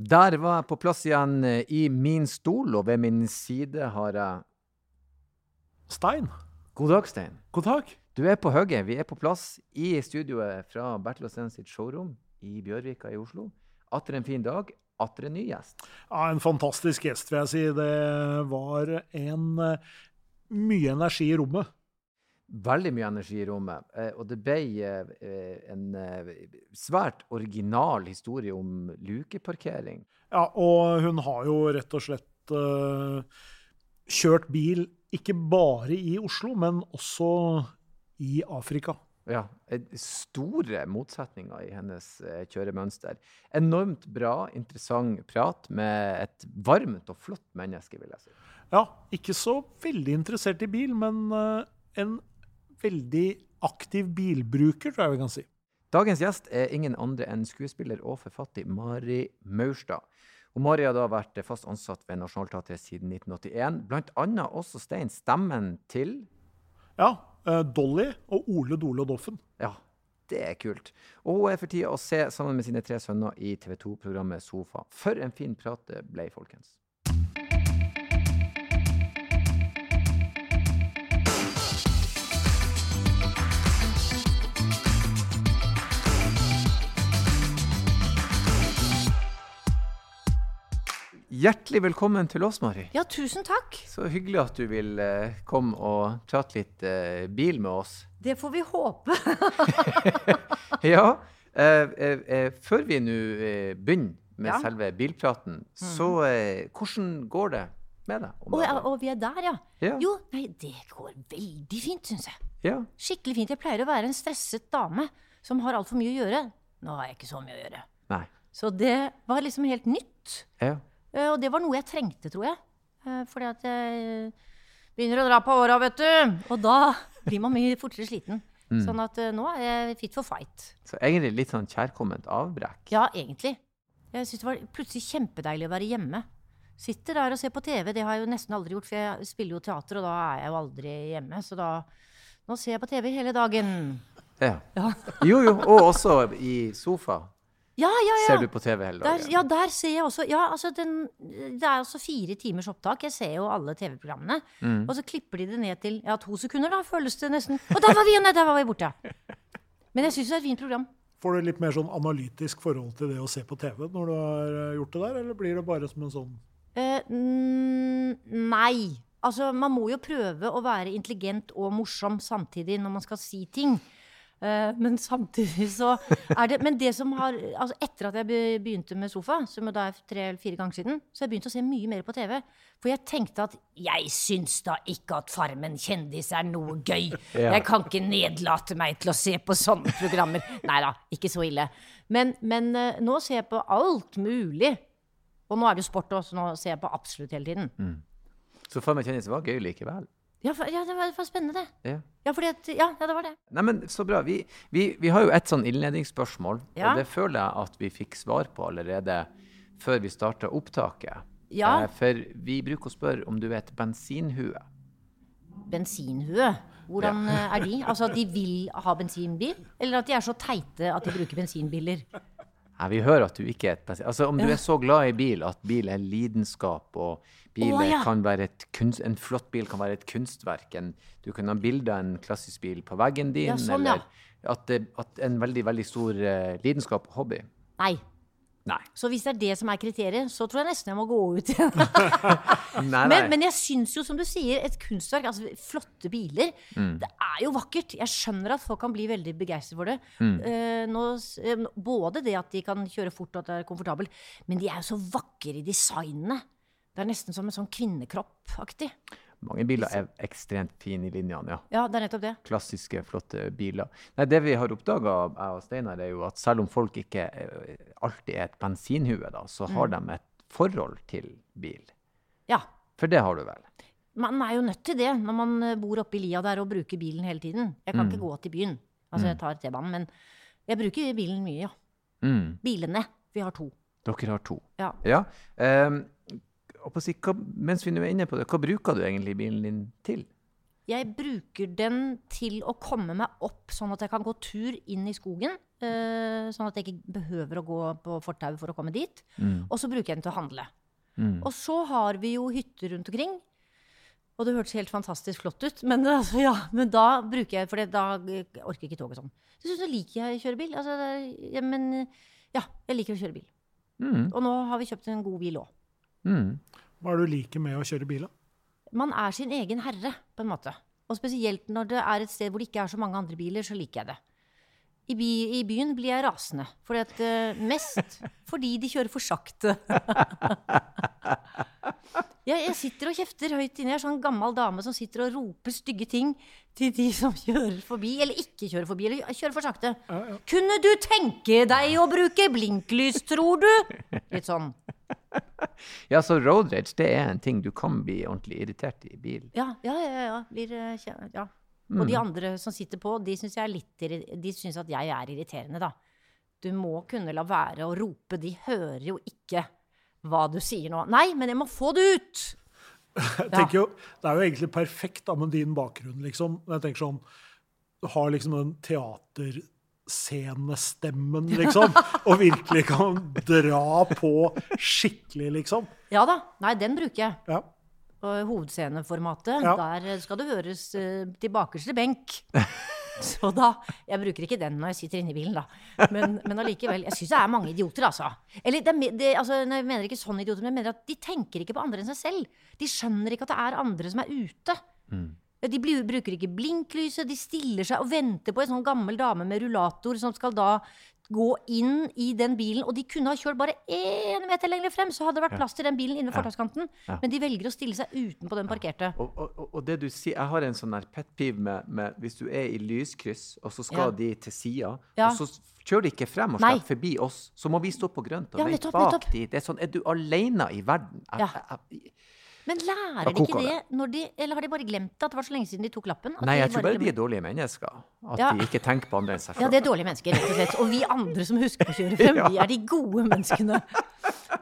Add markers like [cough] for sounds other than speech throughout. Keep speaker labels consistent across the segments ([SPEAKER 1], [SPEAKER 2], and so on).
[SPEAKER 1] Der var jeg på plass igjen eh, i min stol, og ved min side har jeg
[SPEAKER 2] Stein,
[SPEAKER 1] God dag, Stein.
[SPEAKER 2] god dag.
[SPEAKER 1] Du er på hugget. Vi er på plass i studioet fra Bertil og Sten sitt showroom i Bjørvika i Oslo. Atter en fin dag, atter en ny gjest.
[SPEAKER 2] Ja, en fantastisk gjest, vil jeg si. Det var en eh, mye energi i rommet.
[SPEAKER 1] Veldig mye energi i rommet. eh, Og det ble eh, en eh, svært original historie om lukeparkering.
[SPEAKER 2] Ja, og hun har jo rett og slett kjørt bil ikke bare i Oslo, men også i Afrika.
[SPEAKER 1] Ja, store motsetninger i hennes kjøremønster. Enormt bra, interessant prat med et varmt og flott menneske, vil jeg si.
[SPEAKER 2] Ja, ikke så veldig interessert i bil, men en veldig aktiv bilbruker, tror jeg vi kan si.
[SPEAKER 1] Dagens gjest er ingen andre enn skuespiller og forfatter Mari Maurstad. Og Mari har da vært fast ansatt ved Nationaltheatret siden 1981. Blant annet også Stein, stemmen til
[SPEAKER 2] Ja, eh, Dolly og Ole Dole og Doffen.
[SPEAKER 1] Ja, det er kult. Og hun er for tida å se sammen med sine tre sønner i TV 2-programmet Sofa. For en fin prat det ble, folkens. Hjertelig velkommen til oss, Mari.
[SPEAKER 3] Ja, tusen takk.
[SPEAKER 1] Så hyggelig at du vil uh, komme og prate litt uh, bil med oss.
[SPEAKER 3] Det får vi håpe. [laughs]
[SPEAKER 1] Ja, Uh, eh, eh, før vi nå eh, begynner med
[SPEAKER 3] Ja.
[SPEAKER 1] Selve bilpraten, så eh, hvordan går det med deg?
[SPEAKER 3] Og, ja, og vi er der, ja.
[SPEAKER 1] Ja.
[SPEAKER 3] Jo, nei, det går veldig fint, syns jeg.
[SPEAKER 1] Ja.
[SPEAKER 3] Skikkelig fint. Jeg pleier å være en stresset dame som har altfor mye å gjøre. Nå har jeg ikke så mye å gjøre.
[SPEAKER 1] Nei.
[SPEAKER 3] Så det var liksom helt nytt.
[SPEAKER 1] Ja.
[SPEAKER 3] Eh, Og det var noe jeg trengte, tror jeg. Eh, Fordi at jeg begynner å dra på åra, vet du. Og da blir man mye fortere sliten.
[SPEAKER 1] Mm.
[SPEAKER 3] Sånn at eh, nå er jeg fit for fight.
[SPEAKER 1] Så egentlig litt sånn kjærkomment avbrekk.
[SPEAKER 3] Ja, egentlig. Jeg syns det var plutselig kjempedeilig å være hjemme. Sitter der og ser på TV. Det har jeg jo nesten aldri gjort, for jeg spiller jo teater, og da er jeg jo aldri hjemme. Så da Nå ser jeg på TV hele dagen.
[SPEAKER 1] Ja.
[SPEAKER 3] Ja,
[SPEAKER 1] Jo, jo, og også i sofa
[SPEAKER 3] ja, ja. ja.
[SPEAKER 1] ser du på TV hele
[SPEAKER 3] Der, ja, der ser jeg også Ja, altså den, det er altså fire timers opptak. Jeg ser jo alle TV-programmene.
[SPEAKER 1] Mm.
[SPEAKER 3] Og så klipper de det ned til ja, to sekunder, da, føles det nesten. Og der var vi, nei, der var vi borte. [laughs] Men jeg syns det er et fint program.
[SPEAKER 2] Får du litt mer sånn analytisk forhold til det å se på TV når du har eh, gjort det der, eller blir det bare som en sånn
[SPEAKER 3] Eh, mm, nei. Altså, man må jo prøve å være intelligent og morsom samtidig når man skal si ting. Eh, men samtidig så er det Men det som har altså Etter at jeg begynte med Sofa, som da er tre eller fire ganger siden, så har jeg begynt å se mye mer på TV. For jeg tenkte at jeg syns da ikke at Farmen kjendis er noe gøy. Jeg kan ikke nedlate meg til å se på sånne programmer. [laughs] Nei da, ikke så ille. Men, men eh, nå ser jeg på alt mulig. Og nå er det jo sport også, så nå ser jeg på absolutt hele tiden.
[SPEAKER 1] Så Farmen kjendis var gøy likevel.
[SPEAKER 3] Ja, for, ja det, var, det var spennende, det.
[SPEAKER 1] Ja.
[SPEAKER 3] Ja, at, ja, ja, det var det.
[SPEAKER 1] Nei, men Så bra. Vi, vi, vi har jo et sånn innledningsspørsmål, og det føler jeg at vi fikk svar på allerede før vi starta opptaket.
[SPEAKER 3] Ja.
[SPEAKER 1] Eh, For vi bruker å spørre om du vet bensinhue.
[SPEAKER 3] Bensinhue. Hvordan er de? Altså at de vil ha bensinbil? Eller at de er så teite at de bruker bensinbiler?
[SPEAKER 1] Nei, vi hører at du ikke er et bensin... Altså, Om du er så glad i bil at bil er lidenskap, og bil
[SPEAKER 3] oh, ja.
[SPEAKER 1] kan være et kunst, en flott bil kan være et kunstverk en, Du kan ha bilde av en klassisk bil på veggen din,
[SPEAKER 3] Ja, sånn, ja.
[SPEAKER 1] eller at, at en veldig veldig stor uh, lidenskap og hobby.
[SPEAKER 3] Nei.
[SPEAKER 1] Nei.
[SPEAKER 3] Så hvis det er det som er kriteriet, så tror jeg nesten jeg må gå ut igjen. [laughs] [laughs]
[SPEAKER 1] nei, nei.
[SPEAKER 3] Men, men jeg syns jo, som du sier, et kunstverk, altså flotte biler,
[SPEAKER 1] Mm.
[SPEAKER 3] det er jo vakkert. Jeg skjønner at folk kan bli veldig begeistret for det.
[SPEAKER 1] Mm.
[SPEAKER 3] Eh, nå, eh, både det at de kan kjøre fort og at det er komfortabelt, men de er jo så vakre i designene. Det er nesten som en sånn kvinnekroppaktig.
[SPEAKER 1] Mange biler er ekstremt fine i linjene, ja.
[SPEAKER 3] Ja, det er nettopp det.
[SPEAKER 1] klassiske, flotte biler. Nei, det vi har oppdaga, jeg og Steinar, er jo at selv om folk ikke eh, alltid er et bensinhue, da, så har de et forhold til bil.
[SPEAKER 3] Ja.
[SPEAKER 1] For det har du vel?
[SPEAKER 3] Man er jo nødt til det når man eh, bor oppe i lia der og bruker bilen hele tiden. Jeg kan ikke gå til byen. Altså, jeg tar T-banen, men jeg bruker bilen mye, ja.
[SPEAKER 1] Mm.
[SPEAKER 3] Bilene. Vi har to.
[SPEAKER 1] Dere har to.
[SPEAKER 3] Ja.
[SPEAKER 1] Ja. å si, hva, mens vi nå er inne på det, hva bruker du egentlig bilen din til?
[SPEAKER 3] jeg bruker den til å komme meg opp, sånn at jeg kan gå tur inn i skogen. eh, sånn at jeg ikke behøver å gå på fortauet for å komme dit. Og så bruker jeg den til å handle.
[SPEAKER 1] Mm.
[SPEAKER 3] Og så har vi jo hytter rundt omkring. Og det hørtes helt fantastisk flott ut, men, [laughs] altså, ja, men da bruker jeg For da orker jeg ikke tog og sånn. Så liker jeg å kjøre bil. Altså, ja, men ja, jeg liker å kjøre bil.
[SPEAKER 1] Mm.
[SPEAKER 3] Og nå har vi kjøpt en god bil òg.
[SPEAKER 1] Mm.
[SPEAKER 2] Hva er det du liker med å kjøre bil? da?
[SPEAKER 3] Man er sin egen herre, på en måte. Og spesielt når det er et sted hvor det ikke er så mange andre biler, så liker jeg det. I, by, i byen blir jeg rasende. Fordi at, eh, mest [laughs] fordi de kjører for sakte. [laughs] jeg, jeg sitter og kjefter høyt inne. Jeg er sånn gammel dame som sitter og roper stygge ting til de som kjører forbi, eller ikke kjører forbi, eller kjører for sakte.
[SPEAKER 2] Ja, ja.
[SPEAKER 3] Kunne du tenke deg å bruke blinklys, tror du? Litt sånn. [laughs]
[SPEAKER 1] Ja, så road rage, det er en ting du kan bli ordentlig irritert i bil.
[SPEAKER 3] Ja, ja, ja. ja. Blir, eh, ja. Og de andre som sitter på, er de syns at jeg er irriterende, da. Du må kunne la være å rope. De hører jo ikke hva du sier nå. Nei, men jeg må få det ut!
[SPEAKER 2] Jeg tenker jo, Det er jo egentlig perfekt da, med din bakgrunn. liksom. Jeg tenker sånn, Du har liksom den teaterscenestemmen, [laughs] liksom. Og virkelig kan dra på skikkelig, liksom.
[SPEAKER 3] Ja da. Nei, den bruker jeg.
[SPEAKER 2] Ja.
[SPEAKER 3] Og hovedsceneformatet,
[SPEAKER 2] Ja.
[SPEAKER 3] der skal det høres uh, til bakerste benk. [laughs] [laughs] Så da Jeg bruker ikke den når jeg sitter inne i bilen, da. Men, men allikevel. Jeg syns det er mange idioter, altså. Eller det, det, altså, jeg mener ikke sånne idioter, men jeg mener at de tenker ikke på andre enn seg selv. De skjønner ikke at det er andre som er ute. Mm. De bruker ikke blinklyset, de stiller seg og venter på en sånn gammel dame med rullator som skal da gå inn i den bilen, og de kunne ha kjørt bare én meter lenger frem, så hadde det vært plass til den bilen inne ved fortauskanten.
[SPEAKER 1] Ja.
[SPEAKER 3] Men de velger å stille seg utenpå den parkerte.
[SPEAKER 1] Ja. og, og- og det du sier, jeg har en sånn der pet peeve med, med hvis du er i lyskryss, og så skal
[SPEAKER 3] Ja.
[SPEAKER 1] de til sida, og så kjører de ikke frem og slipper forbi oss, så må vi stå på grønt og
[SPEAKER 3] Ja,
[SPEAKER 1] vente bak de. Det er sånn, er du alene i verden? Jeg, jeg, jeg,
[SPEAKER 3] Men lærer de ikke det når de Eller har de bare glemt det? At det var så lenge siden de tok lappen? At
[SPEAKER 1] nei,
[SPEAKER 3] de
[SPEAKER 1] jeg tror bare de er dårlige mennesker. At
[SPEAKER 3] Ja.
[SPEAKER 1] de ikke tenker på andre enn seg
[SPEAKER 3] Ja, det er dårlige mennesker, rett og slett. Og vi andre som husker å kjøre frem, [laughs] vi er de gode menneskene.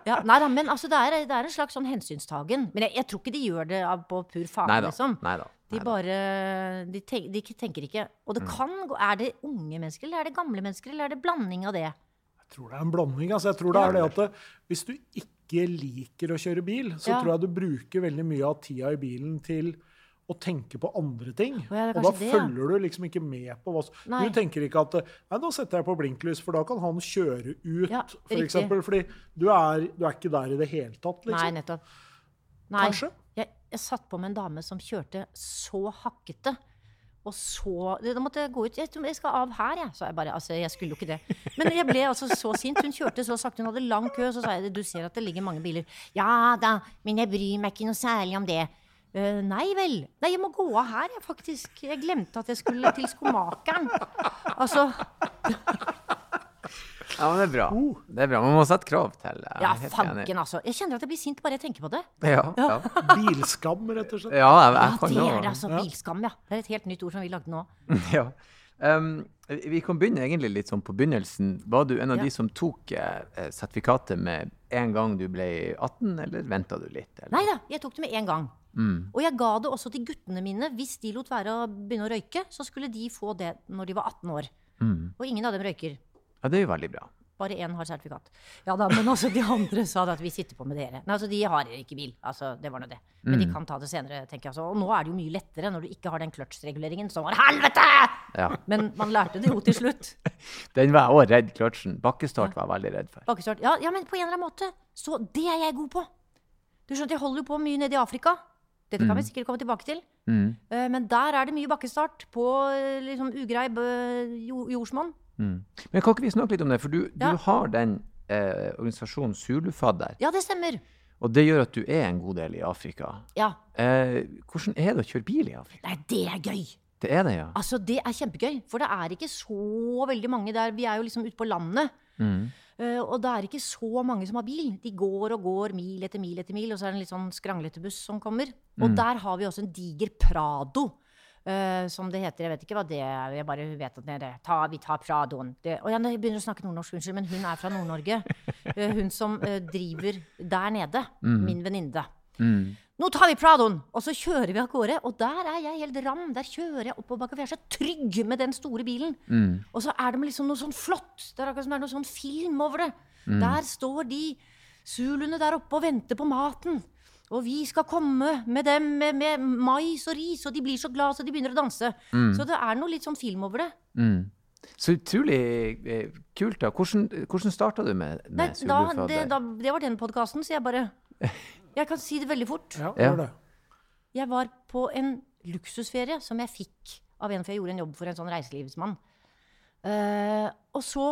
[SPEAKER 3] Ja, nei da, men altså, det er, det er en slags sånn hensynstagen. Men jeg, jeg tror ikke de gjør det av, på pur
[SPEAKER 1] fare,
[SPEAKER 3] liksom.
[SPEAKER 1] Nei da.
[SPEAKER 3] De bare de, tenk, de tenker ikke. Og
[SPEAKER 1] Mm.
[SPEAKER 3] det kan gå Er det unge mennesker, eller er det gamle mennesker, eller er det blanding av det?
[SPEAKER 2] Jeg tror det er en blanding. altså. Jeg tror det er det at det, hvis du ikke liker å kjøre bil, så
[SPEAKER 3] Ja.
[SPEAKER 2] tror jeg du bruker veldig mye av tida i bilen til å tenke på andre ting.
[SPEAKER 3] ja, er
[SPEAKER 2] og da
[SPEAKER 3] det, ja.
[SPEAKER 2] følger du liksom ikke med på hva
[SPEAKER 3] Nei.
[SPEAKER 2] Du tenker ikke at Nei, da setter jeg på blinklys, for da kan han kjøre ut,
[SPEAKER 3] Ja,
[SPEAKER 2] for eksempel. Fordi du er, du er ikke der i det hele tatt,
[SPEAKER 3] Nei,
[SPEAKER 2] liksom.
[SPEAKER 3] nettopp. Nei.
[SPEAKER 2] Kanskje.
[SPEAKER 3] Jeg, jeg satt på med en dame som kjørte så hakkete. Og så Da måtte jeg gå ut. Jeg, skal av her, jeg. Så jeg bare Altså, jeg skulle jo ikke det. Men jeg ble altså så sint. Hun kjørte så sakte. Hun hadde lang kø. Så sa jeg du ser at det ligger mange biler. Ja da, men jeg bryr meg ikke noe særlig om det. Uh, nei vel. Nei, jeg må gå av her, jeg, faktisk. Jeg glemte at jeg skulle til skomakeren. Altså
[SPEAKER 1] Ja, men det er bra. Det er bra. Man må sette krav til er
[SPEAKER 3] Ja, fanken, altså. Jeg kjenner at jeg blir sint bare jeg tenker på det.
[SPEAKER 1] Ja, ja. [laughs]
[SPEAKER 2] Bilskam, rett og slett.
[SPEAKER 1] ja jeg,
[SPEAKER 3] Ja,
[SPEAKER 1] jeg kan
[SPEAKER 3] det er det, altså.
[SPEAKER 2] Ja.
[SPEAKER 3] Bilskam, ja. Det er et helt nytt ord som vi lagde nå. [laughs]
[SPEAKER 1] Ja. Um, vi kan begynne egentlig litt sånn på begynnelsen. Var du en av
[SPEAKER 3] Ja.
[SPEAKER 1] de som tok eh, sertifikatet med en gang du ble 18, eller venta du litt? Eller?
[SPEAKER 3] Nei da, jeg tok det med en gang.
[SPEAKER 1] Mm.
[SPEAKER 3] Og jeg ga det også til guttene mine. Hvis de lot være å begynne å røyke, så skulle de få det når de var 18 år.
[SPEAKER 1] Mm.
[SPEAKER 3] Og ingen av dem røyker.
[SPEAKER 1] Ja, det er jo veldig bra.
[SPEAKER 3] Bare én har sertifikat. Ja da, Men altså, de andre sa at vi sitter på med dere. Nei, altså, De har ikke bil. Altså, Det var nå det. Men de kan ta det senere, tenker jeg. Altså. Og nå er det jo mye lettere når du ikke har den clutch-reguleringen som var helvete!
[SPEAKER 1] Ja.
[SPEAKER 3] Men man lærte det jo til slutt. [laughs]
[SPEAKER 1] Den var jeg òg redd kløtsjen. Bakkestart var jeg veldig redd for.
[SPEAKER 3] Bakkestart. Ja, ja, men på en eller annen måte. Så det er jeg god på. Du skjønner, Jeg holder jo på mye nede i Afrika. Dette kan vi sikkert komme tilbake til.
[SPEAKER 1] Mm.
[SPEAKER 3] Eh, Men der er det mye bakkestart på eh, liksom ugrei jordsmonn.
[SPEAKER 1] Mm. Men kan ikke vi snakke litt om det? For du,
[SPEAKER 3] Ja.
[SPEAKER 1] du har den eh, organisasjonen Zulufadder,
[SPEAKER 3] Ja, det stemmer.
[SPEAKER 1] og det gjør at du er en god del i Afrika.
[SPEAKER 3] Ja.
[SPEAKER 1] Eh, hvordan er det å kjøre bil i Afrika?
[SPEAKER 3] Nei, det er gøy.
[SPEAKER 1] Det er det, ja.
[SPEAKER 3] Altså, det er kjempegøy. For det er ikke så veldig mange der. Vi er jo liksom ute på landet.
[SPEAKER 1] Mm.
[SPEAKER 3] Uh, Og det er ikke så mange som har bil. De går og går mil etter mil etter mil, og så er det en litt sånn skranglete buss som kommer. Og der har vi også en diger Prado. Eh, som det heter. Jeg vet ikke hva det er. Jeg bare vet at det er. Ta, vi tar Pradoen. Det, og jeg begynner å snakke nordnorsk, unnskyld, men hun er fra Nord-Norge. Uh, [laughs] hun som uh, driver der nede. Min venninne.
[SPEAKER 1] Mm.
[SPEAKER 3] Nå tar vi Pradoen! Og så kjører vi av gårde. Og der er jeg helt ram. Der kjører jeg oppoverbakke, for jeg er så trygg med den store bilen. Og så er det liksom noe sånn flott. Det er akkurat som det er noe sånn film over det. Der står de zuluene der oppe og venter på maten. Og vi skal komme med dem med, med mais og ris, og de blir så glad så de begynner å danse. Så det er noe litt sånn film over det.
[SPEAKER 1] Mm. Så utrolig eh, kult. da. Hvordan, hvordan starta du med,
[SPEAKER 3] Nei, da, det, da, det var den podkasten, så jeg bare Jeg kan si det veldig fort.
[SPEAKER 2] Ja,
[SPEAKER 1] Ja.
[SPEAKER 2] gjør det.
[SPEAKER 3] Jeg var på en luksusferie som jeg fikk av en, for jeg gjorde en jobb for en sånn reiselivsmann. Uh, og så,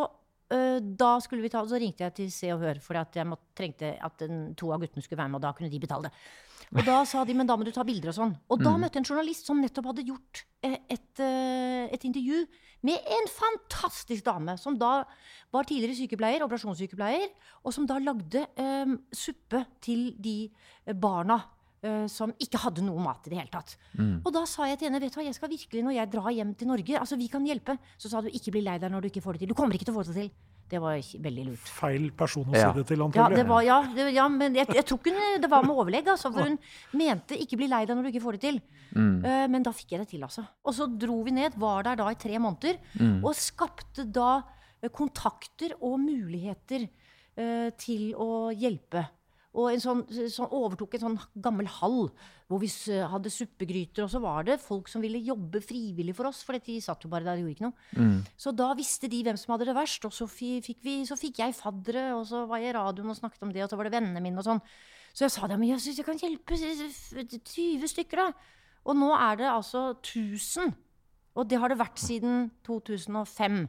[SPEAKER 3] da skulle vi ta, så ringte jeg til Se og Hør, for jeg måtte, trengte at en, to av guttene skulle være med, og da kunne de betale det. Og da sa de, men da må du ta bilder og sånn. Og da møtte jeg en journalist som nettopp hadde gjort eh, et, eh, et intervju med en fantastisk dame, som da var tidligere sykepleier, operasjonssykepleier, og som da lagde um, suppe til de eh, barna eh, som ikke hadde noe mat i det hele tatt. Og da sa jeg til henne vet du hva, jeg skal virkelig når jeg drar hjem til Norge, altså vi kan hjelpe. Så sa du ikke bli lei deg når du ikke får det til. Du kommer ikke til å få det til. Det var veldig lurt.
[SPEAKER 2] Feil person å
[SPEAKER 1] Ja.
[SPEAKER 2] si det til,
[SPEAKER 3] Ja,
[SPEAKER 2] antagelig.
[SPEAKER 3] det var, ja, det, ja men jeg, jeg tror ikke hun, det var med overlegg, altså, for hun mente ikke bli lei deg når du ikke får det til. Eh, men da fikk jeg det til, altså. Og så dro vi ned, var der da i tre måneder, og skapte da eh, kontakter og muligheter uh, til å hjelpe. Og en sånn, sånn overtok en sånn gammel hall hvor vi hadde suppegryter. Og så var det folk som ville jobbe frivillig for oss, for de satt jo bare der og gjorde ikke noe. Så da visste de hvem som hadde det verst, og så fikk, vi, så fikk jeg faddere, og så var jeg i radioen og snakket om det, og så var det vennene mine og sånn. Så jeg sa det, men jeg syns jeg kan hjelpe s- s- 20 stykker, da. Og nå er det altså 1000. Og det har det vært siden 2005.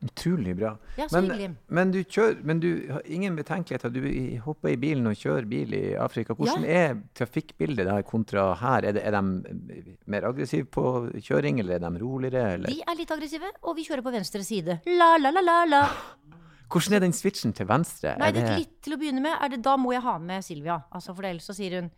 [SPEAKER 1] Utrolig bra.
[SPEAKER 3] Ja,
[SPEAKER 1] men, men du kjører, men du har ingen betenkeligheter. Du hopper i bilen og kjører bil i Afrika. Hvordan er trafikkbildet der kontra her? Er, det, er de mer aggressive på kjøring, eller er de roligere? Eller?
[SPEAKER 3] De er litt aggressive, og vi kjører på venstre side. La, la, la, la, la. [gasps]
[SPEAKER 1] Hvordan er den switchen til venstre?
[SPEAKER 3] Nei, det,
[SPEAKER 1] det,
[SPEAKER 3] litt til å begynne med, er det, da må jeg ha med Silvia. Altså, for ellers så sier hun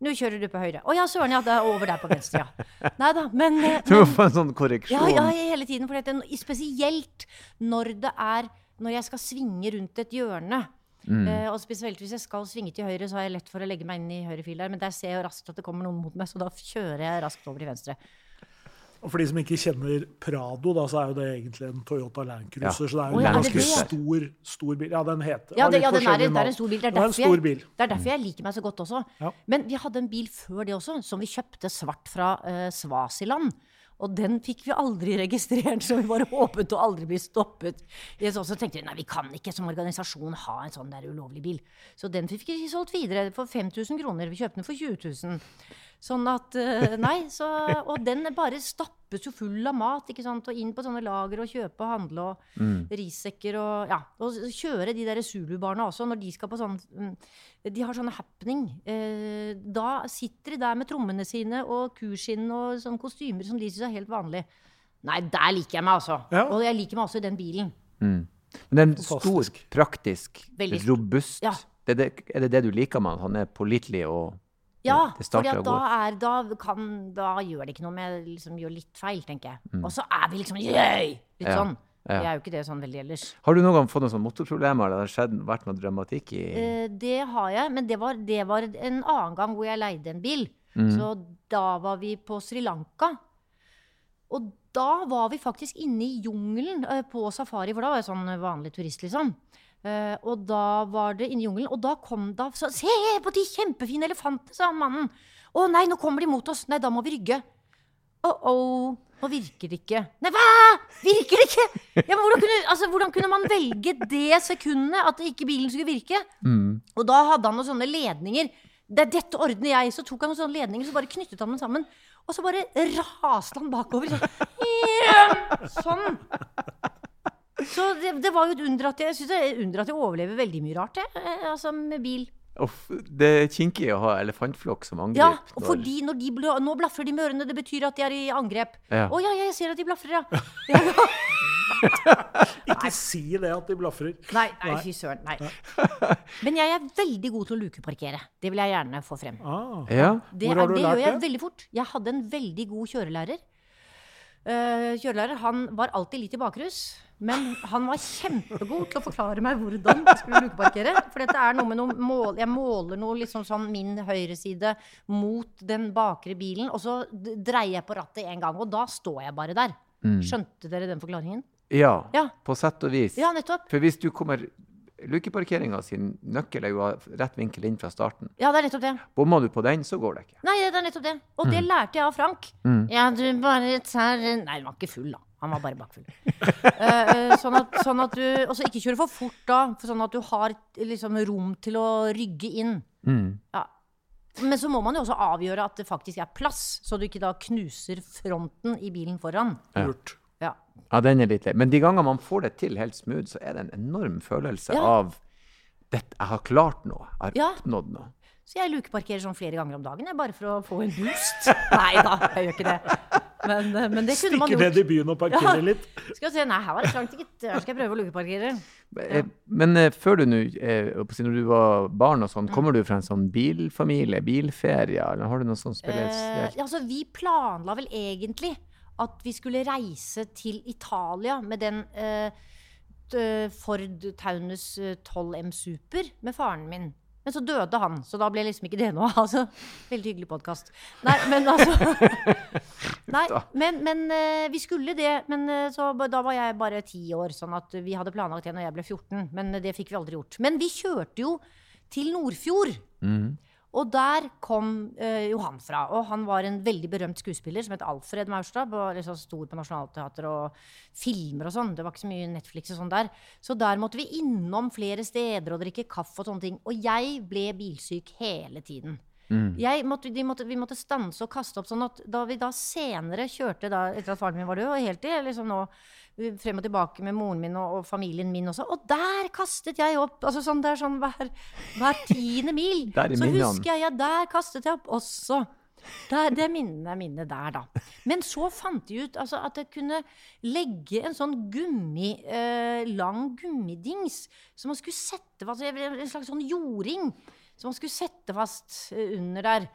[SPEAKER 3] nå kjører du på høyre. Å ja, søren, ja, det er over der på venstre, ja. Nei da, men, eh, [laughs]
[SPEAKER 1] du må få en sånn korreksjon.
[SPEAKER 3] Ja, ja, hele tiden. For dette, spesielt når det er Når jeg skal svinge rundt et hjørne.
[SPEAKER 1] Mm.
[SPEAKER 3] Uh, og spesielt hvis jeg skal svinge til høyre, så har jeg lett for å legge meg inn i høyre fil der. Men der ser jeg jo raskt at det kommer noen mot meg, så da kjører jeg raskt over til venstre.
[SPEAKER 2] Og for de som ikke kjenner Prado, da, så er jo det egentlig en Toyota Land Cruiser.
[SPEAKER 1] Ja.
[SPEAKER 2] Så det er jo
[SPEAKER 3] ja,
[SPEAKER 2] en ganske stor, stor bil. Ja, den heter
[SPEAKER 3] Ja, det, ja den er, det er en stor bil. Det er,
[SPEAKER 2] Det er
[SPEAKER 3] derfor
[SPEAKER 2] jeg, bil.
[SPEAKER 3] det er derfor jeg liker meg så godt også. Men vi hadde en bil før det også, som vi kjøpte svart fra uh, Svasiland. Og den fikk vi aldri [laughs] registrert, så vi bare håpet å aldri bli stoppet. Så tenkte vi nei, vi kan ikke som organisasjon ha en sånn der ulovlig bil. Så den fikk vi solgt videre for 5000 kroner. Vi kjøpte den for 20 000. Sånn at eh, Nei, så Og den bare stappes jo full av mat, ikke sant. Og inn på sånne lager og kjøpe og handle og rissekker og Ja. Og kjøre de der Zulu-barna også, når de skal på sånn mm, De har sånne happening. Eh, da sitter de der med trommene sine og kurskinn og sånne kostymer som de syns er helt vanlig. Nei, der liker jeg meg, altså.
[SPEAKER 2] Ja.
[SPEAKER 3] Og jeg liker meg også i den bilen.
[SPEAKER 1] Men den stor, praktisk,
[SPEAKER 3] Veldig-
[SPEAKER 1] robust.
[SPEAKER 3] Ja.
[SPEAKER 1] Det er, det, er det det du liker med han? Han er pålitelig og
[SPEAKER 3] Ja,
[SPEAKER 1] og
[SPEAKER 3] da, er, da, kan, da gjør det ikke noe med liksom gjør litt feil, tenker jeg.
[SPEAKER 1] Mm.
[SPEAKER 3] Og så er vi liksom yay! Litt
[SPEAKER 1] Ja,
[SPEAKER 3] sånn.
[SPEAKER 1] ja.
[SPEAKER 3] Er jo ikke det sånn veldig ellers.
[SPEAKER 1] Har du noen gang fått noen sånne motorproblemer? Eller har det skjedd, vært noe dramatikk i
[SPEAKER 3] Eh, det har jeg, men det var, det var en annen gang hvor jeg leide en bil.
[SPEAKER 1] Mm.
[SPEAKER 3] Så da var vi på Sri Lanka. Og da var vi faktisk inne i jungelen eh, på safari, for da var jeg sånn vanlig turist, liksom. Eh, og da var det inni jungelen, og da kom da så, Se på de kjempefine elefantene, sa mannen. Å nei, nå kommer de mot oss. Nei, da må vi rygge. Oh-oh. Nå virker det ikke. Nei, hva?! Virker det ikke?! Ja, men hvordan, kunne, altså, hvordan kunne man velge det sekundet at ikke bilen skulle virke?
[SPEAKER 1] Mm.
[SPEAKER 3] Og da hadde han noen sånne ledninger. Det, dette ordner jeg. Så tok han noen sånne ledninger, så bare knyttet han dem sammen. Og så bare raste han bakover. Sånn. sånn. Så det, det var jo et under at jeg, jeg synes det er under at jeg overlever veldig mye rart, jeg. Eh, Altså med bil.
[SPEAKER 1] Uff, det er kinkig å ha elefantflokk som
[SPEAKER 3] Ja,
[SPEAKER 1] angrep.
[SPEAKER 3] og fordi når de bl nå blafrer de med ørene, det betyr at de er i angrep.
[SPEAKER 1] Ja.
[SPEAKER 3] Oh, ja, jeg ser at de blafrer, ja. [laughs] ja.
[SPEAKER 2] Ikke si det at de blafrer.
[SPEAKER 3] Nei, nei,
[SPEAKER 2] Nei.
[SPEAKER 3] fy søren. Nei. [laughs] Men jeg er veldig god til å lukeparkere. Det vil jeg gjerne få frem.
[SPEAKER 2] Ah.
[SPEAKER 1] Ja.
[SPEAKER 3] Det,
[SPEAKER 2] Hvor har
[SPEAKER 3] er,
[SPEAKER 2] du
[SPEAKER 3] det
[SPEAKER 2] lært
[SPEAKER 3] gjør jeg veldig fort. Jeg hadde en veldig god kjørelærer. Eh, kjørelærer han var alltid litt i bakrus. Men han var kjempegod til å forklare meg hvordan jeg skulle lukeparkere. For dette er noe med noe mål, Jeg måler noe liksom sånn min høyreside mot den bakre bilen, og så dreier jeg på rattet en gang. Og da står jeg bare der. Skjønte dere den forklaringen?
[SPEAKER 1] Ja,
[SPEAKER 3] Ja.
[SPEAKER 1] på sett og vis.
[SPEAKER 3] Ja, nettopp.
[SPEAKER 1] For hvis du kommer Lukeparkeringa sin nøkkel er jo rett vinkel inn fra starten.
[SPEAKER 3] Ja, det er nettopp det.
[SPEAKER 1] Bomma du på den, så går det ikke.
[SPEAKER 3] Nei, det er nettopp det. Og det lærte jeg av Frank. Ja, du bare tar Nei, han var ikke full, da. Han var bare bakfull. [laughs] Eh, eh, sånn, at, sånn at du Og så ikke kjøre for fort, da. For sånn at du har liksom rom til å rygge inn. Ja. Men så må man jo også avgjøre at det faktisk er plass, så du ikke da knuser fronten i bilen foran.
[SPEAKER 2] Lurt.
[SPEAKER 3] Ja.
[SPEAKER 1] Ja, den er litt lei. Men de gangene man får det til helt smooth, så er det en enorm følelse
[SPEAKER 3] Ja.
[SPEAKER 1] av dette, jeg har klart noe. Jeg har
[SPEAKER 3] Ja.
[SPEAKER 1] oppnådd noe.
[SPEAKER 3] Så jeg lukeparkerer sånn flere ganger om dagen, bare for å få en boost. [laughs] Nei da, jeg gjør ikke det. Men, eh, men det kunne man
[SPEAKER 2] Stikker ned i byen og parkerer
[SPEAKER 3] Ja.
[SPEAKER 2] litt. [laughs]
[SPEAKER 3] Skal vi se, nei, her var det trangt, gitt. Her skal jeg prøve å lukeparkere.
[SPEAKER 1] Ja. Men eh, før du nå, eh, når du var barn og
[SPEAKER 3] Mm.
[SPEAKER 1] sånn, kommer du fra en sånn bilfamilie, bilferie, eller har du noe sånn
[SPEAKER 3] Eh,
[SPEAKER 1] spesielt?
[SPEAKER 3] ja, altså, vi planla vel egentlig at vi skulle reise til Italia med den eh, Ford Taunus eh, 12M Super med faren min. Men så døde han, så da ble liksom ikke det noe av. [laughs] Altså, veldig hyggelig podkast. Nei, men altså [laughs] Nei, men, men eh, vi skulle det. Men så, da var jeg bare ti år, sånn at vi hadde planlagt det når jeg ble 14. Men det fikk vi aldri gjort. Men vi kjørte jo til Nordfjord. Og der kom eh, Johan fra. Og han var en veldig berømt skuespiller som het Alfred Maurstad. Var liksom stor på Nationaltheatret og filmer og sånn. Det var ikke så mye Netflix og sånn der. Så der måtte vi innom flere steder og drikke kaffe og sånne ting. Og jeg ble bilsyk hele tiden. Jeg måtte, måtte, vi måtte stanse og kaste opp sånn at da vi da senere kjørte da, etter at faren min var død, og helt til liksom nå frem og tilbake med moren min og, og familien min også, og der kastet jeg opp! altså sånn, Det er sånn hver, hver tiende mil. [laughs] Så husker jeg, ja, der kastet jeg opp også. Der, det minnet er minnet der, da. Men så fant de ut altså, at jeg kunne legge en sånn gummi, eh, lang gummidings som man skulle sette fast En slags sånn jording som man skulle sette fast eh, under der.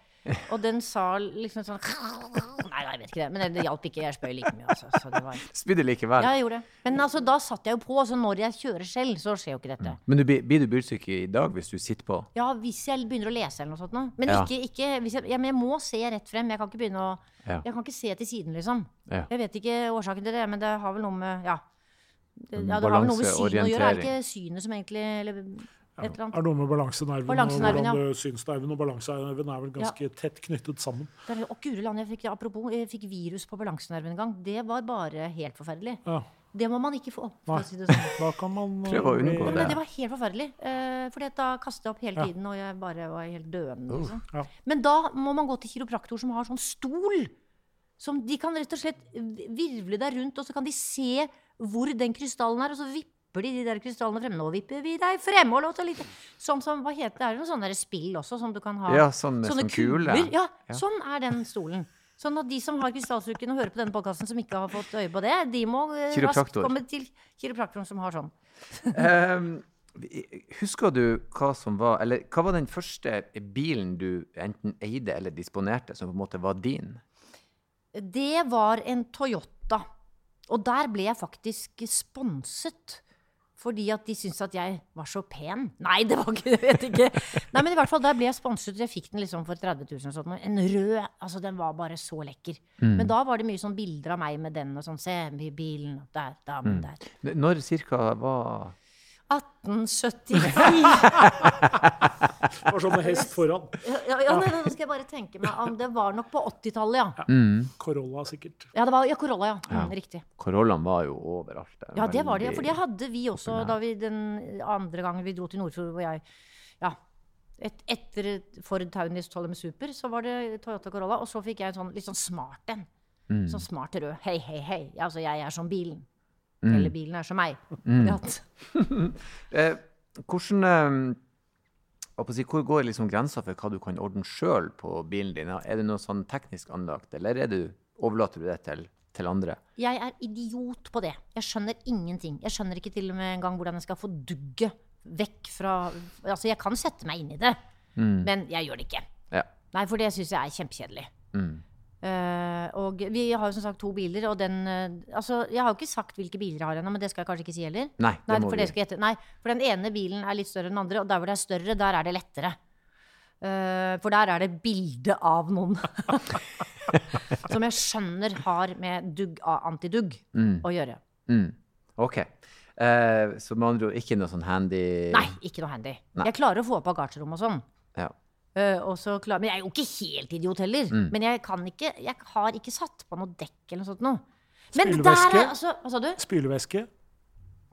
[SPEAKER 3] Og den sa liksom sånn [laughs] Nei, jeg vet ikke det. Men det, hjalp ikke. Jeg spøy like mye. Altså, så det var
[SPEAKER 1] Spydde likevel.
[SPEAKER 3] ja, jeg gjorde det. Men altså, da satt jeg jo på. Så når jeg kjører selv, så skjer jo ikke dette.
[SPEAKER 1] Men du, blir du bilsyk i dag hvis du sitter på?
[SPEAKER 3] Ja, hvis jeg begynner å lese eller noe sånt nå. Men,
[SPEAKER 1] Ja.
[SPEAKER 3] ikke, ikke, jeg, ja, men jeg må se rett frem. Jeg kan ikke begynne å
[SPEAKER 1] Ja.
[SPEAKER 3] Jeg kan ikke se til siden, liksom.
[SPEAKER 1] Ja.
[SPEAKER 3] Jeg vet ikke årsaken til det, men det har vel noe med Ja. Det, ja, det har vel noe med synet å gjøre. Er det ikke synet som egentlig Eller et eller annet.
[SPEAKER 2] Er noe med balansenerven,
[SPEAKER 3] Balansenerven,
[SPEAKER 2] og hvordan
[SPEAKER 3] ja.
[SPEAKER 2] du syns nerven og balansenerven er vel ganske tett knyttet sammen.
[SPEAKER 3] Det er- Å, guri land, jeg fikk, apropos, jeg fikk virus på balansenerven en gang. Det var bare helt forferdelig.
[SPEAKER 2] Ja.
[SPEAKER 3] Det må man ikke få. For
[SPEAKER 2] Nei.
[SPEAKER 3] si det sånn.
[SPEAKER 2] Da kan man
[SPEAKER 1] Prøve å unngå
[SPEAKER 3] Men
[SPEAKER 1] det.
[SPEAKER 3] det var helt forferdelig. Uh, fordi da kastet jeg opp hele
[SPEAKER 2] Ja.
[SPEAKER 3] tiden, og jeg bare var helt døende. Liksom.
[SPEAKER 2] Ja.
[SPEAKER 3] Men da må man gå til kiropraktor som har sånn stol. Som de kan rett og slett virvle deg rundt, og så kan de se hvor den krystallen er, og så vipper de de der krystallene frem. Nå vipper vi deg frem! Og låter litt. Sånn som, hva heter det, er det noen sånne spill også som du kan ha?
[SPEAKER 1] Ja, sånn
[SPEAKER 3] Sånne
[SPEAKER 1] sånn kule.
[SPEAKER 3] kuler. Ja,
[SPEAKER 1] Ja.
[SPEAKER 3] sånn er den stolen. Sånn at de som har krystallsukken og hører på denne podkasten, som ikke har fått øye på det, de må eh, raskt komme til kiropraktoren som har sånn. [laughs]
[SPEAKER 1] um, husker du hva som var Eller hva var den første bilen du enten eide eller disponerte, som på en måte var din?
[SPEAKER 3] Det var en Toyota. Og der ble jeg faktisk sponset. Fordi at de syntes at jeg var så pen. Nei, det var ikke det. vet ikke. Nei, men i hvert fall der ble jeg sponset. Jeg fikk den liksom for 30 000 og sånt. En rød. Altså, den var bare så lekker. Men da var det mye sånn bilder av meg med den og sånn. Se, bilen og der, damen der.
[SPEAKER 1] N- Når cirka var
[SPEAKER 3] 1874. [laughs]
[SPEAKER 2] Var sånn med hest foran.
[SPEAKER 3] Ja, ja, ja, nei, nå skal jeg bare tenke meg om Det var nok på 80-tallet, ja.
[SPEAKER 2] Corolla, sikkert.
[SPEAKER 3] Ja, det var ja, Corolla, ja. Mm, riktig.
[SPEAKER 1] Corollaen var jo overalt. Det
[SPEAKER 3] Ja, det var det. For det hadde vi også da vi den andre gangen vi dro til Nordfjord, hvor jeg Ja. Et, etter Ford Taunis 12M Super, så var det Toyota Corolla. Og så fikk jeg en sånn litt sånn smart en. Sånn smart rød. Hei, hei, hei. Altså, jeg er som bilen. Eller bilen er som meg. Ja. [laughs]
[SPEAKER 1] Eh, hvordan eh, å si, Hvor går liksom grensa for hva du kan ordne sjøl på bilen din? Er det noe sånn teknisk anlagt, eller er du, overlater du det til, til andre?
[SPEAKER 3] Jeg er idiot på det. Jeg skjønner ingenting. Jeg skjønner ikke til og med engang hvordan jeg skal få dugget vekk fra Altså, jeg kan sette meg inn i det, men jeg gjør det ikke.
[SPEAKER 1] Ja.
[SPEAKER 3] Nei, for det syns jeg er kjempekjedelig. Eh, og vi har jo som sagt to biler, og den uh, Altså, jeg har jo ikke sagt hvilke biler jeg har ennå, men det skal jeg kanskje ikke si heller.
[SPEAKER 1] Nei,
[SPEAKER 3] Nei, for jeg. Nei, for den ene bilen er litt større enn den andre, og der hvor det er større, der er det lettere. Uh, for der er det bilde av noen. [laughs] som jeg skjønner har med dugg, av antidugg å gjøre.
[SPEAKER 1] Mm. OK. Så med andre ord ikke noe sånn handy
[SPEAKER 3] Nei, ikke noe handy.
[SPEAKER 1] Nei.
[SPEAKER 3] Jeg klarer å få opp bagasjerommet og sånn.
[SPEAKER 1] Ja.
[SPEAKER 3] Eh, og så klar, men jeg er jo ikke helt idiot heller.
[SPEAKER 1] Mm.
[SPEAKER 3] Men jeg kan ikke Jeg har ikke satt på noe dekk eller noe sånt noe. Men der
[SPEAKER 2] Spylevæske?
[SPEAKER 3] er altså Hva sa du?
[SPEAKER 2] Spylevæske.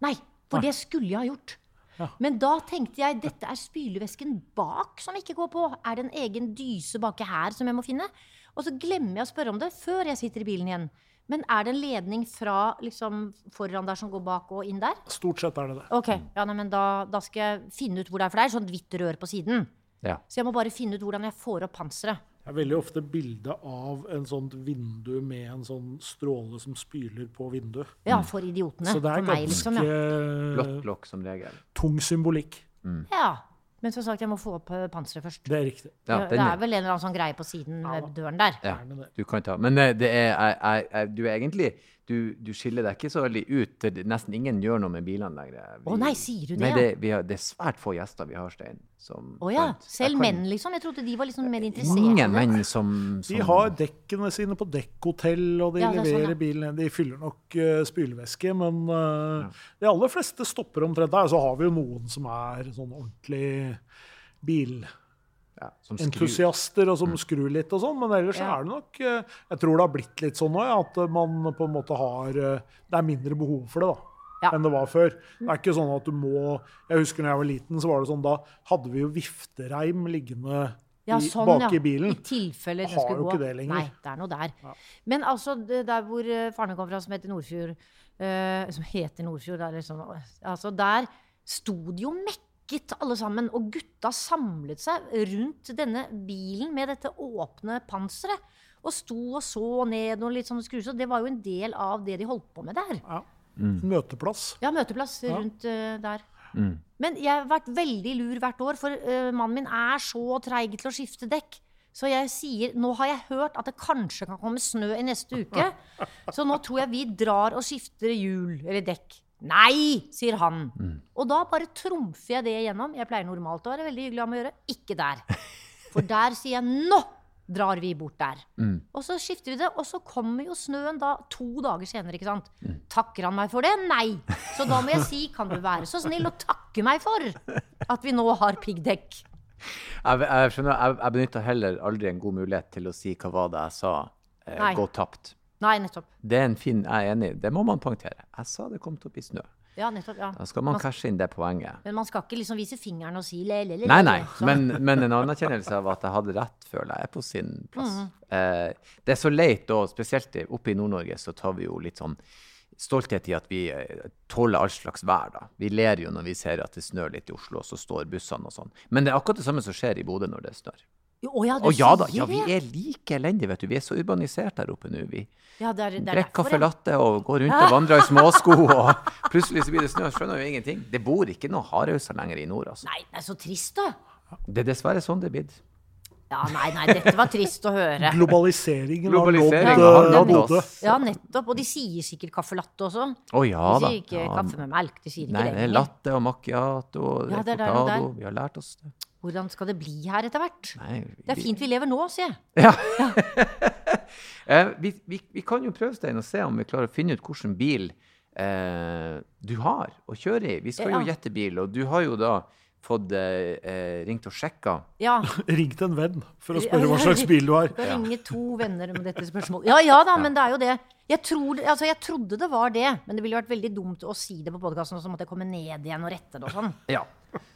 [SPEAKER 3] Nei, for
[SPEAKER 2] Nei.
[SPEAKER 3] det skulle jeg ha gjort.
[SPEAKER 2] Ja.
[SPEAKER 3] Men da tenkte jeg dette er spylevæsken bak som ikke går på. Er det en egen dyse baki her som jeg må finne? Og så glemmer jeg å spørre om det før jeg sitter i bilen igjen. Men er det en ledning fra liksom, foran der som går bak og inn der?
[SPEAKER 2] Stort sett er det det.
[SPEAKER 3] Ok, ja, nei, men da, da skal jeg finne ut hvor det er, for det er sånt hvitt rør på siden.
[SPEAKER 1] Ja.
[SPEAKER 3] Så jeg må bare finne ut hvordan jeg får opp panseret.
[SPEAKER 2] Det er veldig ofte bilde av en sånt vindu med en sånn stråle som spyler på vinduet.
[SPEAKER 3] Ja, for idiotene.
[SPEAKER 2] Så det er ganske
[SPEAKER 3] liksom. Ja.
[SPEAKER 1] Blått lokk som regel.
[SPEAKER 2] tung symbolikk.
[SPEAKER 3] ja. Men som sagt, jeg må få opp eh, panseret først.
[SPEAKER 2] Det er riktig.
[SPEAKER 1] Ja,
[SPEAKER 3] det er vel en eller annen sånn greie på siden ved døren der.
[SPEAKER 1] ja, du kan ta Men eh, det er er, er, Du er egentlig du, du skiller deg ikke så veldig ut. Nesten ingen gjør noe med bilene lenger.
[SPEAKER 3] Å nei, sier du det,
[SPEAKER 1] Nei, det, vi har, det er svært få gjester vi har, Stein. Å
[SPEAKER 3] Å ja. Selv
[SPEAKER 1] kan-
[SPEAKER 3] menn, liksom? Jeg trodde de var liksom mer interessert
[SPEAKER 1] Ingen menn som, som
[SPEAKER 2] De har dekkene sine på dekkhotell, og de
[SPEAKER 3] Ja, det er sånn,
[SPEAKER 2] leverer
[SPEAKER 3] ja.
[SPEAKER 2] bilen. De fyller nok uh, spylevæske, men eh, de aller fleste stopper omtrent der. Så har vi jo noen som er sånn ordentlig bilentusiaster,
[SPEAKER 1] ja, som skrur.
[SPEAKER 2] og som skrur litt og sånn. Men ellers
[SPEAKER 3] Ja.
[SPEAKER 2] er det nok eh, Jeg tror det har blitt litt sånn nå, ja, at man på en måte har eh, Det er mindre behov for det, da.
[SPEAKER 3] Ja.
[SPEAKER 2] Enn det var før. Det er ikke sånn at du må Jeg husker når jeg var liten, så var det sånn da hadde vi jo viftereim liggende
[SPEAKER 3] Ja,
[SPEAKER 2] i,
[SPEAKER 3] sånn,
[SPEAKER 2] bak
[SPEAKER 3] ja.
[SPEAKER 2] i bilen.
[SPEAKER 3] I tilfelle det
[SPEAKER 2] Har
[SPEAKER 3] skulle
[SPEAKER 2] jo
[SPEAKER 3] gå.
[SPEAKER 2] ikke det lenger.
[SPEAKER 3] Nei, det er noe der. Men altså, der hvor eh, faren min kom fra, som heter Nordfjord uh, Som heter Nordfjord, der, liksom, altså, der sto det jo mekket alle sammen. Og gutta samlet seg rundt denne bilen med dette åpne panseret. Og sto og så ned og litt sånn skruer. Så det var jo en del av det de holdt på med der.
[SPEAKER 2] Ja. Møteplass.
[SPEAKER 3] Ja, møteplass
[SPEAKER 2] Ja.
[SPEAKER 3] rundt uh, der.
[SPEAKER 1] Mm.
[SPEAKER 3] Men jeg har vært veldig lur hvert år, for uh, mannen min er så treig til å skifte dekk. Så jeg sier nå har jeg hørt at det kanskje kan komme snø i neste uke. [laughs] Så nå tror jeg vi drar og skifter hjul eller dekk. Nei, sier han. Og da bare trumfer jeg det igjennom. Jeg pleier normalt å være veldig hyggelig om å gjøre. Ikke der. For der sier jeg nå drar vi bort der. Og så skifter vi det, og så kommer jo snøen da to dager senere. ikke sant? Takker han meg for det? Nei. Så da må jeg si, kan du være så snill å takke meg for at vi nå har piggdekk?
[SPEAKER 1] Jeg, jeg skjønner, jeg, jeg benytta heller aldri en god mulighet til å si hva var det jeg sa eh, gå tapt.
[SPEAKER 3] Nei, nettopp.
[SPEAKER 1] Det er en fin, jeg er enig. Det må man poengtere. Jeg sa det kom til å bli snø.
[SPEAKER 3] Ja, nettopp, ja.
[SPEAKER 1] Da skal man cashe inn det poenget.
[SPEAKER 3] Men man skal ikke liksom vise fingeren og si le, le, le.
[SPEAKER 1] Nei, nei, men, men en anerkjennelse av at jeg hadde rett, føler jeg er på sin plass.
[SPEAKER 3] Mhm.
[SPEAKER 1] Eh, det er så leit, og spesielt oppe i Nord-Norge så tar vi jo litt sånn stolthet i at vi eh, tåler all slags vær. da. Vi ler jo når vi ser at det snør litt i Oslo, og så står bussene og sånn. Men det er akkurat det samme som skjer i Bodø når det snør.
[SPEAKER 3] Å ja, du
[SPEAKER 1] ja da,
[SPEAKER 3] sier
[SPEAKER 1] ja, vi er like elendige, vet du. Vi er så urbanisert der oppe nå. Vi
[SPEAKER 3] Ja, det er, det er
[SPEAKER 1] drikker kaffe latte og går rundt og vandrer i småsko, og [laughs] plutselig så blir det snø. Skjønner jo ingenting. Det bor ikke noen hardhauser lenger i nord, altså.
[SPEAKER 3] Nei, det er så trist, da.
[SPEAKER 1] Det er dessverre sånn det er blitt.
[SPEAKER 3] Ja, nei, nei, dette var trist å høre.
[SPEAKER 2] Globaliseringen, [laughs]
[SPEAKER 1] Globaliseringen
[SPEAKER 2] har nådd. Bodø.
[SPEAKER 3] Ja, nettopp. Og de sier sikkert caffè latte også.
[SPEAKER 1] Å ja
[SPEAKER 3] De sier ikke
[SPEAKER 1] Ja,
[SPEAKER 3] kaffe med melk. De sier ikke
[SPEAKER 1] Nei,
[SPEAKER 3] det
[SPEAKER 1] det er latte og macchiato og
[SPEAKER 3] Ja, det der der.
[SPEAKER 1] Vi har lært oss det.
[SPEAKER 3] Hvordan skal det bli her etter hvert?
[SPEAKER 1] Nei,
[SPEAKER 3] Det er fint vi lever nå, sier jeg.
[SPEAKER 1] Ja. [laughs] eh, vi, vi, vi kan jo prøve, Stein, og se om vi klarer å finne ut hvilken bil eh, du har å kjøre i. Vi skal jo
[SPEAKER 3] Ja.
[SPEAKER 1] gjette bil, og du har jo da fått eh, eh, ringt og sjekka.
[SPEAKER 3] Ja. [laughs]
[SPEAKER 2] Ring til en venn for å spørre hva slags bil du har.
[SPEAKER 3] Du har ringe to venner med dette spørsmålet. [laughs] Ja, ja da, men det er jo det. Jeg, tror, altså, jeg trodde det var det, men det ville vært veldig dumt å si det på podkasten, og så måtte jeg komme ned igjen og rette det og sånn. [laughs]
[SPEAKER 1] Ja.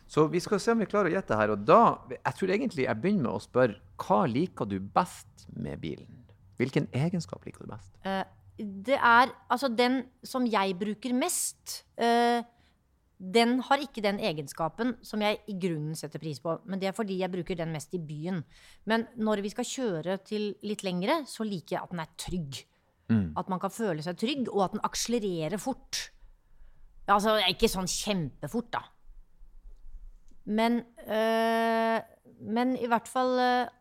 [SPEAKER 1] Så vi skal se om vi klarer å gjette her. Og da, jeg tror egentlig jeg begynner med å spørre hva liker du best med bilen? Hvilken egenskap liker du best?
[SPEAKER 3] Uh, det er altså den som jeg bruker mest. eh, den har ikke den egenskapen som jeg i grunnen setter pris på. Men det er fordi jeg bruker den mest i byen. Men når vi skal kjøre til litt lengre, så liker jeg at den er trygg. At man kan føle seg trygg, og at den akselererer fort. Altså ikke sånn kjempefort, da. Men, øh, men i hvert fall øh,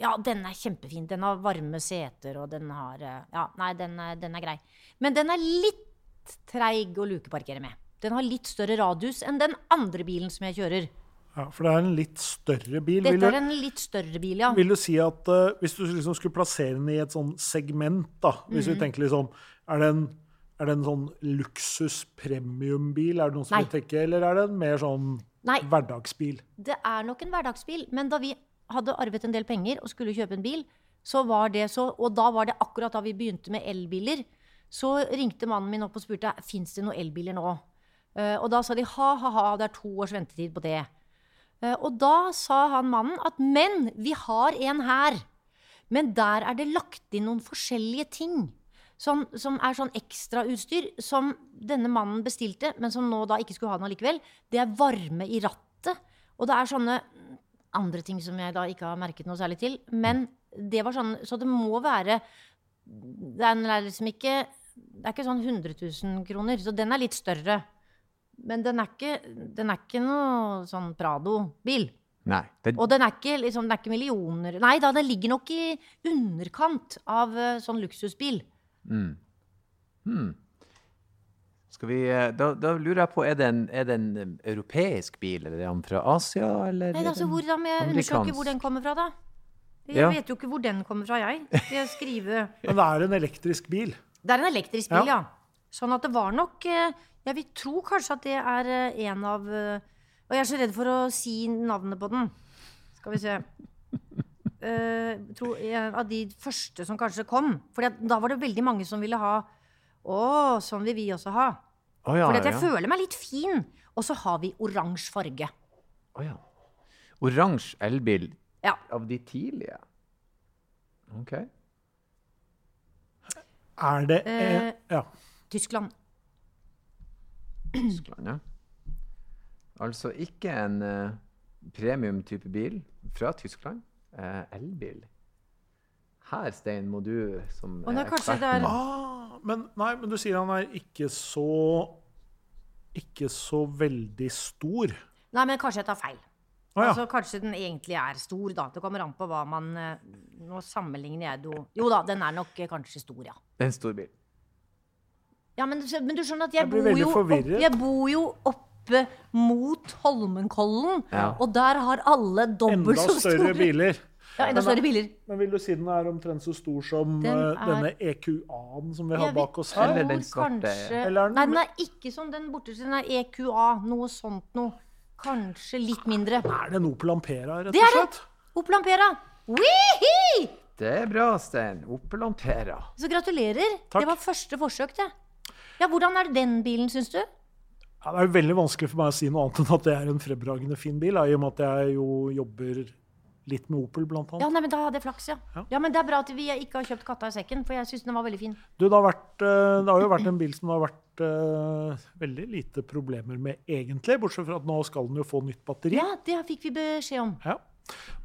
[SPEAKER 3] Ja, den er kjempefin. Den har varme seter, og den har øh, Ja, nei, den er, den er grei. Men den er litt treig å lukeparkere med. Den har litt større radius enn den andre bilen som jeg kjører.
[SPEAKER 2] Ja, for det er en litt større bil.
[SPEAKER 3] Dette er en litt større bil, ja.
[SPEAKER 2] vil du si at uh, hvis du liksom skulle plassere den i et sånn segment, da Hvis
[SPEAKER 3] Mhm.
[SPEAKER 2] vi tenker liksom Er det en, er det en sånn luksus premiumbil, er det noen som
[SPEAKER 3] Nei.
[SPEAKER 2] vil tenke, eller er det en mer sånn
[SPEAKER 3] Nei.
[SPEAKER 2] hverdagsbil?
[SPEAKER 3] Det er nok en hverdagsbil, men da vi hadde arvet en del penger og skulle kjøpe en bil, så var det så, og da var det akkurat da vi begynte med elbiler, så ringte mannen min opp og spurte fins det noen elbiler nå. Eh, og da sa de ha-ha-ha, det er to års ventetid på det. Eh, og da sa han mannen at men, vi har en her. Men der er det lagt inn noen forskjellige ting. Som, som er sånn ekstrautstyr som denne mannen bestilte, men som nå da ikke skulle ha den allikevel. Det er varme i rattet. Og det er sånne andre ting som jeg da ikke har merket noe særlig til. Men det var sånn Så det må være Det er liksom ikke Det er ikke sånn 100 000 kroner. Så den er litt større. Men den er ikke, den er ikke noe sånn Prado-bil.
[SPEAKER 1] Nei. Det,
[SPEAKER 3] Og den er ikke, liksom, den er ikke millioner Nei da, den ligger nok i underkant av uh, sånn luksusbil.
[SPEAKER 1] skal vi, eh, da, da lurer jeg på, er det, en, er det en europeisk bil, eller er den fra Asia, eller?
[SPEAKER 3] Nei, altså, hvor, da må jeg undersøke
[SPEAKER 1] ikke
[SPEAKER 3] hvor den kommer fra, da. Jeg
[SPEAKER 1] Ja.
[SPEAKER 3] vet jo ikke hvor den kommer fra, jeg. Jeg skrive [laughs]
[SPEAKER 2] Men det er en elektrisk bil.
[SPEAKER 3] Det er en elektrisk bil, ja.
[SPEAKER 2] Ja.
[SPEAKER 3] Sånn at det var nok eh, Jeg vil tro kanskje at det er eh, en av eh, Og jeg er så redd for å si navnet på den. Skal vi se. Uh, [laughs] tror en av de første som kanskje kom. For da var det veldig mange som ville ha Å, sånn vil vi også ha.
[SPEAKER 1] Oh, ja,
[SPEAKER 3] For jeg
[SPEAKER 1] ja.
[SPEAKER 3] føler meg litt fin. Og så har vi oransje farge.
[SPEAKER 1] Å ja. Oransje elbil
[SPEAKER 3] Ja.
[SPEAKER 1] av de tidlige? Ok.
[SPEAKER 2] Er det
[SPEAKER 3] Eh.
[SPEAKER 2] Ja.
[SPEAKER 3] Tyskland.
[SPEAKER 1] Tyskland, ja. Altså ikke en uh, premium-type bil fra Tyskland. Uh, elbil. Her, Stein, må du som
[SPEAKER 3] Og det er
[SPEAKER 1] er
[SPEAKER 3] kanskje det
[SPEAKER 1] eksperten
[SPEAKER 3] er-
[SPEAKER 2] Ah, men, nei, men du sier han er ikke så Ikke så veldig stor.
[SPEAKER 3] Nei, men kanskje jeg tar feil.
[SPEAKER 2] Ah, ja.
[SPEAKER 3] Altså, kanskje den egentlig er stor, da. Det kommer an på hva man eh, Nå sammenligner jeg det jo Jo da, den er nok eh, kanskje stor, ja.
[SPEAKER 1] Det er en stor bil.
[SPEAKER 3] Ja, men, men du skjønner at jeg,
[SPEAKER 2] Jeg blir
[SPEAKER 3] bor
[SPEAKER 2] veldig
[SPEAKER 3] jo, opp,
[SPEAKER 2] forvirret.
[SPEAKER 3] jeg bor jo oppe mot Holmenkollen,
[SPEAKER 1] Ja.
[SPEAKER 3] og der har alle dobbelt
[SPEAKER 2] Enda
[SPEAKER 3] så store
[SPEAKER 2] større biler.
[SPEAKER 3] Ja, enda større biler.
[SPEAKER 2] Men vil du si den er omtrent så stor som
[SPEAKER 3] Den
[SPEAKER 2] eh,
[SPEAKER 3] er-
[SPEAKER 2] denne EQA-en som vi har
[SPEAKER 3] Jeg
[SPEAKER 2] bak oss her?
[SPEAKER 1] Eller den svarte-
[SPEAKER 3] kanskje-
[SPEAKER 2] Eller er den-
[SPEAKER 3] Nei, den er ikke som den borte. Den er EQA, noe sånt noe. Kanskje litt mindre.
[SPEAKER 2] Er det en Opel Ampera, rett
[SPEAKER 3] Det
[SPEAKER 2] og
[SPEAKER 3] er det!
[SPEAKER 2] slett?
[SPEAKER 3] Opel Ampera. Wihi!
[SPEAKER 1] Det er bra, Stein. Opel Ampera.
[SPEAKER 3] Så gratulerer.
[SPEAKER 2] Takk.
[SPEAKER 3] Det var første forsøk, det. Ja, Hvordan er den bilen, syns du?
[SPEAKER 2] Ja, det er jo veldig vanskelig for meg å si noe annet enn at det er en fremragende fin bil, i og med at jeg jo jobber litt med Opel, blant annet.
[SPEAKER 3] Ja, nei, men Da hadde jeg flaks, ja.
[SPEAKER 2] Ja.
[SPEAKER 3] ja. Men det er bra at vi ikke har kjøpt katta i sekken, for jeg syns den var veldig fin.
[SPEAKER 2] Du, det, har vært, eh, det har jo vært en bil som det har vært uh, veldig lite problemer med, egentlig. Bortsett fra at nå skal den jo få nytt batteri.
[SPEAKER 3] Ja, det fikk vi beskjed om.
[SPEAKER 2] Ja.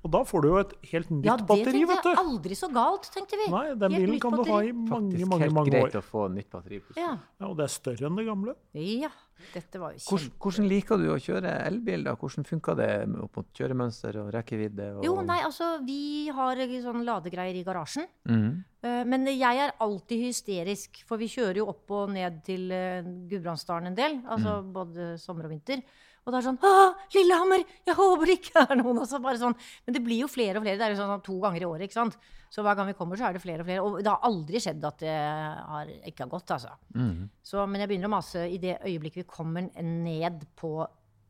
[SPEAKER 2] Og da får du jo et helt nytt
[SPEAKER 3] Ja, det tenkte jeg aldri så galt, tenkte vi.
[SPEAKER 2] Nei, den
[SPEAKER 3] Helt
[SPEAKER 2] bilen
[SPEAKER 3] kan
[SPEAKER 2] kan du ha i mange,
[SPEAKER 1] Faktisk
[SPEAKER 2] mange,
[SPEAKER 1] år.
[SPEAKER 2] Faktisk
[SPEAKER 1] helt
[SPEAKER 2] greit
[SPEAKER 1] å få nytt batteri.
[SPEAKER 3] Ja.
[SPEAKER 2] Ja, og det er større enn det gamle.
[SPEAKER 3] ja. Dette var jo
[SPEAKER 1] Hvordan,
[SPEAKER 3] kjempe...
[SPEAKER 1] hvordan liker du å kjøre elbil? da? Hvordan funka det med- opp mot kjøremønster og rekkevidde? Og...
[SPEAKER 3] Jo, nei, altså, vi har sånn ladegreier i garasjen.
[SPEAKER 1] Mm.
[SPEAKER 3] Eh, Men jeg er alltid hysterisk, for vi kjører jo opp og ned til eh, Gudbrandsdalen en del. Altså
[SPEAKER 1] Mm.
[SPEAKER 3] både sommer og vinter. Og det er sånn Å, Lillehammer! Jeg håper det ikke er noen! Bare sånn. Men det blir jo flere og flere. Det er jo sånn to ganger i året, ikke sant. Så hver gang vi kommer, så er det flere og flere. Og det har aldri skjedd at det har, ikke har gått, altså.
[SPEAKER 1] Mm.
[SPEAKER 3] Så, men jeg begynner å mase i det øyeblikket vi kommer ned på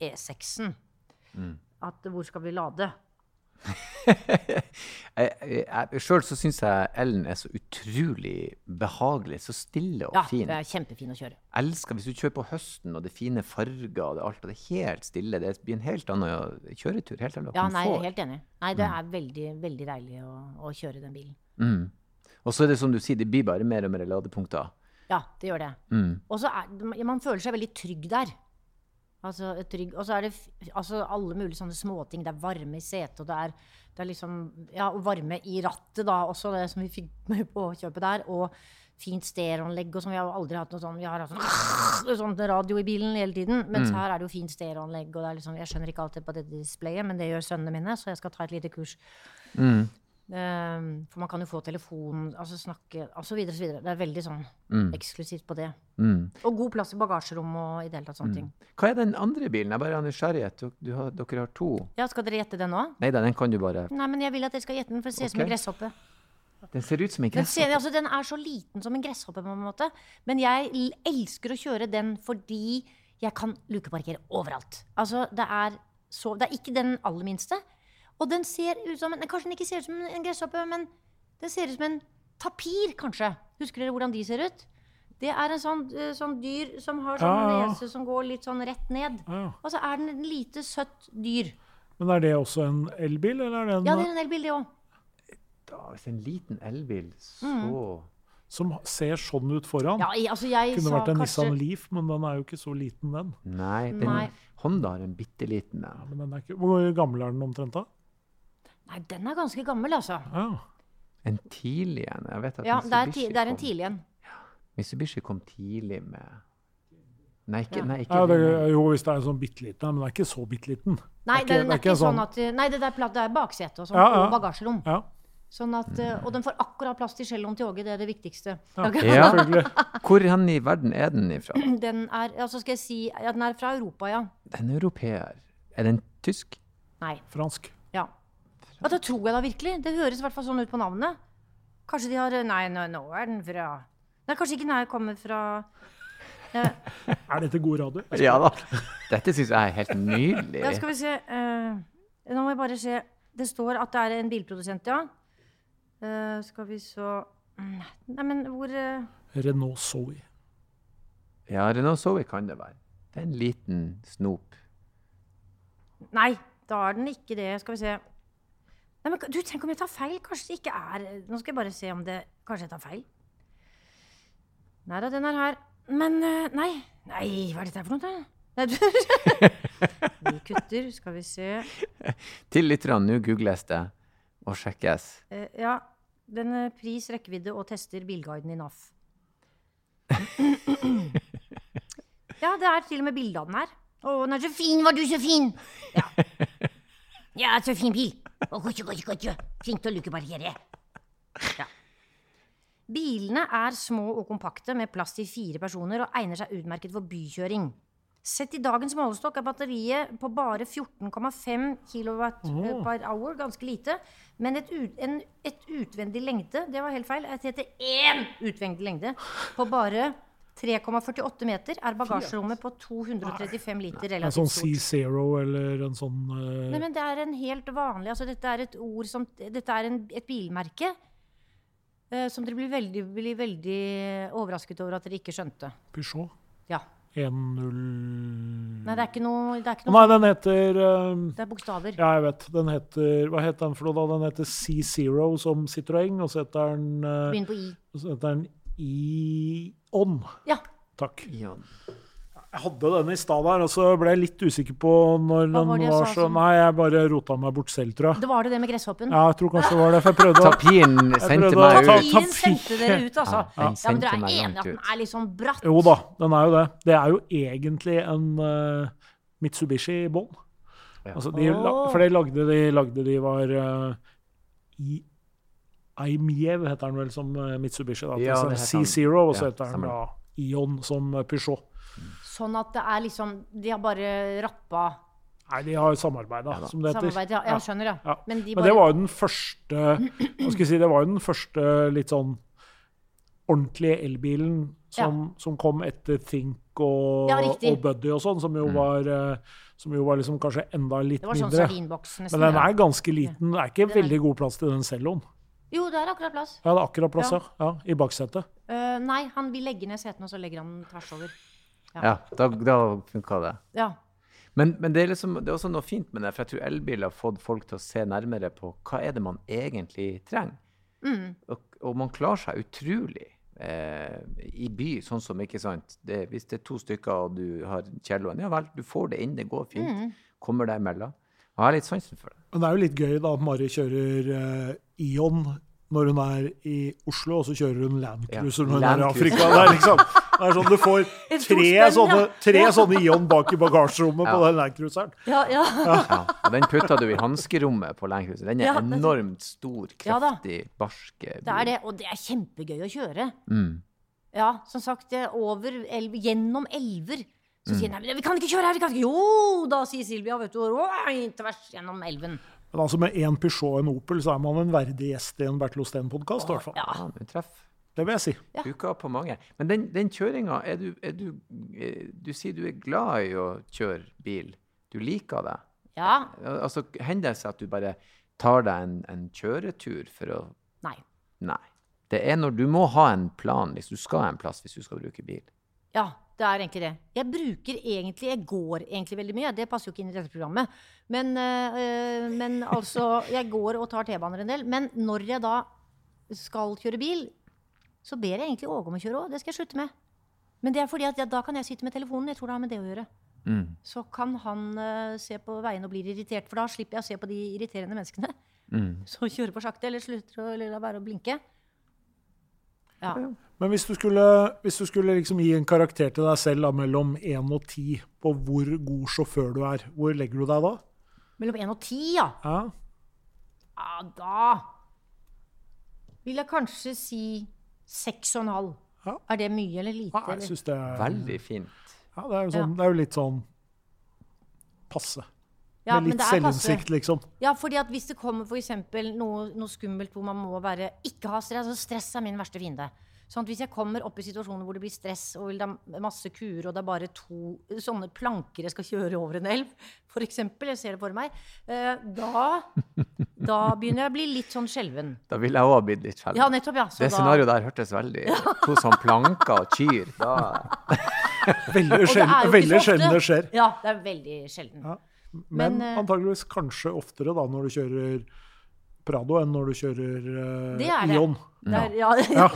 [SPEAKER 3] E6-en.
[SPEAKER 1] Mm.
[SPEAKER 3] At hvor skal vi lade? [laughs]
[SPEAKER 1] Sjøl så syns jeg Ellen er så utrolig behagelig. Så stille og
[SPEAKER 3] Ja,
[SPEAKER 1] fin.
[SPEAKER 3] det er kjempefin å kjøre.
[SPEAKER 1] elsker hvis du kjører på høsten, og det er fine farger, og det alt, og det er helt stille. Det blir en helt annen kjøretur. Helt annen
[SPEAKER 3] Ja, nei, helt enig. Nei, det er veldig, veldig deilig å, å kjøre den bilen.
[SPEAKER 1] Mm. Og så er det som du sier, det blir bare mer og mer ladepunkter.
[SPEAKER 3] Ja, det gjør det.
[SPEAKER 1] Mm.
[SPEAKER 3] Og så er man føler seg veldig trygg der. Altså, trygg. Og så er det altså, alle mulige sånne småting. Det er varme i setet, og det er, det er liksom Ja, og varme i rattet, da, også det som vi fikk [laughs] med på kjøpet der. Og fint stereoanlegg og sånn. Vi har aldri hatt noe sånn Vi har hatt sånn, [laughs] sånn radio i bilen hele tiden. Mens her er det jo fint stereoanlegg, og det er liksom Jeg skjønner ikke alltid på dette displayet, men det gjør sønnene mine, så jeg skal ta et lite kurs.
[SPEAKER 1] Mm.
[SPEAKER 3] Eh, for man kan jo få telefon, altså snakke osv. osv. Det er veldig sånn eksklusivt på det.
[SPEAKER 1] Mm.
[SPEAKER 3] Og god plass i bagasjerommet og i det hele tatt sånne ting.
[SPEAKER 1] Hva er den andre bilen? Jeg bare har nysgjerrighet. Har, dere har to.
[SPEAKER 3] Ja, Skal dere gjette den òg?
[SPEAKER 1] Nei da, den kan du bare
[SPEAKER 3] Nei, men jeg vil at dere skal gjette den, for det ser ut som en gresshoppe.
[SPEAKER 1] Den ser ut som en
[SPEAKER 3] Den, ser,
[SPEAKER 1] gresshoppe.
[SPEAKER 3] altså, den er så liten som en gresshoppe, på en måte. Men jeg elsker å kjøre den fordi jeg kan lukeparkere overalt. Altså, det er så Det er ikke den aller minste. Og den ser ut som en, Kanskje den ikke ser ut som en gresshoppe, men den ser ut som en tapir, kanskje. Husker dere hvordan de ser ut? Det er en sånn, eh, sånn dyr som har sånn
[SPEAKER 2] Ja, ja.
[SPEAKER 3] nese som går litt sånn rett ned.
[SPEAKER 2] Ja.
[SPEAKER 3] Og så er den en lite, søtt dyr.
[SPEAKER 2] Men er det også en elbil, eller er det en
[SPEAKER 3] Ja, det er en elbil, det òg.
[SPEAKER 1] Hvis en liten elbil, så
[SPEAKER 3] Mm.
[SPEAKER 2] som ser sånn ut foran?
[SPEAKER 3] Ja, altså jeg
[SPEAKER 2] Kunne
[SPEAKER 3] sa
[SPEAKER 2] vært en
[SPEAKER 3] kanskje
[SPEAKER 2] Nissan Leaf, men den er jo ikke så liten, den.
[SPEAKER 1] Nei, den
[SPEAKER 3] Nei.
[SPEAKER 1] Honda har en bitte liten
[SPEAKER 2] Ja,
[SPEAKER 1] en.
[SPEAKER 2] men den er ikke, hvor gammel er den omtrent, da?
[SPEAKER 3] Nei, den er ganske gammel, altså.
[SPEAKER 2] Ja.
[SPEAKER 1] En tidlig en. Jeg vet at
[SPEAKER 3] Ja, det er, ti, det er en
[SPEAKER 1] kom-
[SPEAKER 3] tidlig en.
[SPEAKER 1] Mitsubishi kom tidlig med Nei, ikke,
[SPEAKER 3] Ja.
[SPEAKER 1] nei, ikke
[SPEAKER 2] Ja, det, jo, hvis det er sånn bitte liten, men den er ikke så bitte liten.
[SPEAKER 3] Nei,
[SPEAKER 2] Det er ikke-
[SPEAKER 3] den er
[SPEAKER 2] det er
[SPEAKER 3] ikke sånn
[SPEAKER 2] sånn-
[SPEAKER 3] at Nei, det er, det er baksete og sånn,
[SPEAKER 2] Ja, ja.
[SPEAKER 3] og bagasjerom.
[SPEAKER 2] Ja,
[SPEAKER 3] Sånn at, eh, og den får akkurat plass til celloen til Åge, det er det viktigste.
[SPEAKER 2] ja. [laughs]
[SPEAKER 1] Hvor hen i verden er den ifra? [clears throat]
[SPEAKER 3] Den er, altså skal jeg si, ja, den er fra Europa, ja.
[SPEAKER 1] En europeer. Er den tysk?
[SPEAKER 3] Nei,
[SPEAKER 2] Fransk.
[SPEAKER 3] Ja. Det tror jeg da virkelig. Det høres i hvert fall sånn ut på navnet. Kanskje de har Nei, nå, nå er den fra Nei, kanskje ikke den her kommer fra ja, [laughs]
[SPEAKER 2] Er dette god radio?
[SPEAKER 1] Ja da. Dette syns jeg er helt nydelig.
[SPEAKER 3] ja, skal vi se Uh, Nå må jeg bare se. Det står at det er en bilprodusent, ja. Uh, skal vi så Nei, men hvor uh...
[SPEAKER 2] Renault Zoe.
[SPEAKER 1] Ja, Renault Zoe kan det være. Det er en liten snop.
[SPEAKER 3] Nei, da er den ikke det. Skal vi se. Nei, men du, Tenk om jeg tar feil? Kanskje det ikke er Nå skal jeg bare se om det Kanskje jeg tar feil? Nei da, den er her. Men eh, nei. Nei, hva er dette for noe? da? Nei, du [laughs] Vi kutter. Skal vi se.
[SPEAKER 1] Til lytterne, nå googles det og sjekkes.
[SPEAKER 3] Eh, ja. Den pris, rekkevidde og tester bilguiden i NAF. [laughs] ja, det er til og med bilde av den her. Å, den er så fin, var du så fin! Ja. Ja, så fin bil. Og godt, godt, godt. Flink til å lukeparkere. Ja. Bilene er små og kompakte med plass til fire personer og egner seg utmerket for bykjøring. Sett i dagens målestokk er batteriet på bare 14,5 kWh, eh, per hour, ganske lite. Men et, ut, en, et utvendig lengde, det var helt feil, Jeg heter én utvendig lengde, på bare 3,48 meter er bagasjerommet på 235 liter
[SPEAKER 2] En sånn
[SPEAKER 3] stort.
[SPEAKER 2] C-Zero eller en sånn uh...
[SPEAKER 3] Nei, men det er en helt vanlig altså Dette er et ord som Dette er en, et bilmerke uh, som dere blir veldig, blir veldig overrasket over at dere ikke skjønte.
[SPEAKER 2] Peugeot
[SPEAKER 3] Ja.
[SPEAKER 2] 10
[SPEAKER 3] Nei, det er ikke noe, det er ikke
[SPEAKER 2] Nei, den heter uh...
[SPEAKER 3] Det er bokstaver.
[SPEAKER 2] Ja, jeg vet. Den heter Hva het den for noe, da? Den heter C-Zero som Citroën, og så heter den eh,
[SPEAKER 3] Begynner på I.
[SPEAKER 2] og så heter den Ion.
[SPEAKER 3] Ja.
[SPEAKER 2] Takk.
[SPEAKER 1] I ånd.
[SPEAKER 2] Jeg hadde den i stad der, og så ble jeg litt usikker på når den
[SPEAKER 3] var det
[SPEAKER 2] var så
[SPEAKER 3] som-
[SPEAKER 2] Nei, jeg bare rota meg bort selv, tror jeg.
[SPEAKER 3] Det var det det med gresshoppen.
[SPEAKER 2] Ja, jeg tror kanskje det var det, for jeg prøvde å
[SPEAKER 1] Tapien sendte meg ut.
[SPEAKER 3] Tapien sendte dere ut, altså.
[SPEAKER 1] Ja,
[SPEAKER 3] Ja, men dere er enige at den er litt sånn bratt?
[SPEAKER 2] Jo da, den er jo det. Det er jo egentlig en uh, Mitsubishi i bånn.
[SPEAKER 1] Ja.
[SPEAKER 2] Altså, de,
[SPEAKER 3] oh.
[SPEAKER 2] For de lagde de, lagde de var uh, i Aimiev heter den vel som eh, Mitsubishi. Da.
[SPEAKER 1] Ja,
[SPEAKER 2] Så
[SPEAKER 1] det heter han.
[SPEAKER 2] C-Zero, og så
[SPEAKER 1] Ja,
[SPEAKER 2] heter den da Ion som Peugeot.
[SPEAKER 3] Sånn at det er liksom De har bare rappa
[SPEAKER 2] Nei, de har samarbeida, som det heter.
[SPEAKER 3] samarbeid. Ja, jeg skjønner, ja.
[SPEAKER 2] Ja.
[SPEAKER 3] Men de
[SPEAKER 2] Men det var jo den første Hva skal jeg si, det var jo den første litt sånn ordentlige elbilen som, som kom etter Think og,
[SPEAKER 3] Ja,
[SPEAKER 2] og Buddy og sånn, som jo var eh, som jo var liksom kanskje enda litt mindre.
[SPEAKER 3] Det var sånn
[SPEAKER 2] mindre. Men den er ganske liten. Det er ikke veldig god plass til den celloen.
[SPEAKER 3] Jo, det er akkurat plass.
[SPEAKER 2] Ja, det er akkurat plass,
[SPEAKER 3] Ja.
[SPEAKER 2] ja. ja I baksetet.
[SPEAKER 3] Uh, nei, han vil legge ned setene, og så legger han den tvers over.
[SPEAKER 1] Ja, da, da funka det.
[SPEAKER 3] Ja.
[SPEAKER 1] Men, men det, er liksom, det er også noe fint med det, for jeg tror elbil har fått folk til å se nærmere på hva er det man egentlig trenger.
[SPEAKER 3] Mm.
[SPEAKER 1] Og, og man klarer seg utrolig eh, i by, sånn som ikke sant det, Hvis det er to stykker og du har kjelloen, ja vel, du får det inn, det går fint.
[SPEAKER 3] Mm.
[SPEAKER 1] Kommer deg imellom. Og jeg har litt sansen for det.
[SPEAKER 2] Men det er jo litt gøy da at Mari kjører eh, Ion når hun er i Oslo, og så kjører hun Landcruiser
[SPEAKER 1] Ja,
[SPEAKER 2] når hun er i Afrika. Det er liksom det er sånn Du får [laughs] tre sånne,
[SPEAKER 3] ja.
[SPEAKER 2] tre sånne Ion bak i bagasjerommet på den Landcruiseren.
[SPEAKER 3] Ja, ja.
[SPEAKER 1] Ja, og den putta du i hanskerommet på landcruiseren. Den er
[SPEAKER 3] Ja, det
[SPEAKER 1] enormt stor, kraftig, barsk bil.
[SPEAKER 3] Det er det, og det er kjempegøy å kjøre.
[SPEAKER 1] Mm.
[SPEAKER 3] Ja, som sagt, er over elv, gjennom elver. Så
[SPEAKER 1] Mm.
[SPEAKER 3] sier han, vi kan ikke kjøre her, vi kan ikke Jo da, sier Silvia, vet du. «Oi, Tvers gjennom elven.
[SPEAKER 2] Men altså med én Peugeot og en Opel, så er man en verdig gjest i en Bertil Osten-podkast, i hvert fall.
[SPEAKER 3] Ja.
[SPEAKER 2] Det vil jeg si.
[SPEAKER 3] Ja.
[SPEAKER 1] uka på mange. Men den, den kjøringa, du, du eh, Du sier du er glad i å kjøre bil. Du liker det.
[SPEAKER 3] Ja.
[SPEAKER 1] Altså, hender det seg at du bare tar deg en, en kjøretur for å
[SPEAKER 3] Nei.
[SPEAKER 1] Nei. Det er når du må ha en plan hvis du skal en plass hvis du skal bruke bil.
[SPEAKER 3] Ja, det er egentlig det. Jeg bruker egentlig Jeg går egentlig veldig mye. Det passer jo ikke inn i dette programmet. Men, øh, men altså Jeg går og tar T-baner en del. Men når jeg da skal kjøre bil, så ber jeg egentlig Åge om å kjøre òg. Det skal jeg slutte med. Men det er fordi at jeg, da kan jeg sitte med telefonen. Jeg tror det har med det å gjøre.
[SPEAKER 1] Mm.
[SPEAKER 3] Så kan han øh, se på veien og bli irritert, for da slipper jeg å se på de irriterende menneskene.
[SPEAKER 1] Mm. [laughs]
[SPEAKER 3] Så kjøre for sakte, eller slutter å eller være å blinke. Ja.
[SPEAKER 2] Men hvis du skulle, hvis du skulle liksom gi en karakter til deg selv da, mellom 1 og 10 på hvor god sjåfør du er, hvor legger du deg da?
[SPEAKER 3] Mellom 1 og 10, ja.
[SPEAKER 2] Ja.
[SPEAKER 3] Ja, da vil jeg kanskje si seks og en halv.
[SPEAKER 2] Ja.
[SPEAKER 3] Er det mye eller lite?
[SPEAKER 2] Ja, jeg
[SPEAKER 3] syns
[SPEAKER 2] synes det er,
[SPEAKER 1] Veldig fint.
[SPEAKER 2] ja, det, er jo sånn, det er jo litt sånn passe.
[SPEAKER 3] Ja,
[SPEAKER 2] Med litt selvinnsikt, liksom.
[SPEAKER 3] Ja, fordi at hvis det kommer for noe, noe skummelt hvor man må være, ikke ha stress, altså stress er min verste fiende. Sånn at hvis jeg kommer opp i situasjoner hvor det blir stress, og det er masse kuer, og det er bare to sånne planker jeg skal kjøre over en elv, eksempel, jeg ser det for meg, eh, da, da begynner jeg å bli litt sånn skjelven.
[SPEAKER 1] Da ville jeg òg bli blitt litt skjelven.
[SPEAKER 3] Ja, nettopp, ja. Så
[SPEAKER 1] det
[SPEAKER 3] da-
[SPEAKER 1] scenarioet der hørtes veldig [laughs] To sånn planker og kyr. Da [laughs]
[SPEAKER 2] Veldig sjelden,
[SPEAKER 3] så
[SPEAKER 2] det skjer.
[SPEAKER 3] Ja, det er veldig sjelden.
[SPEAKER 2] Ja. Men,
[SPEAKER 3] Men, eh,
[SPEAKER 2] antageligvis kanskje oftere da når du kjører Prado enn når du kjører uh,
[SPEAKER 3] Det er det.
[SPEAKER 2] Ion.
[SPEAKER 3] Det er, ja.
[SPEAKER 2] Ja.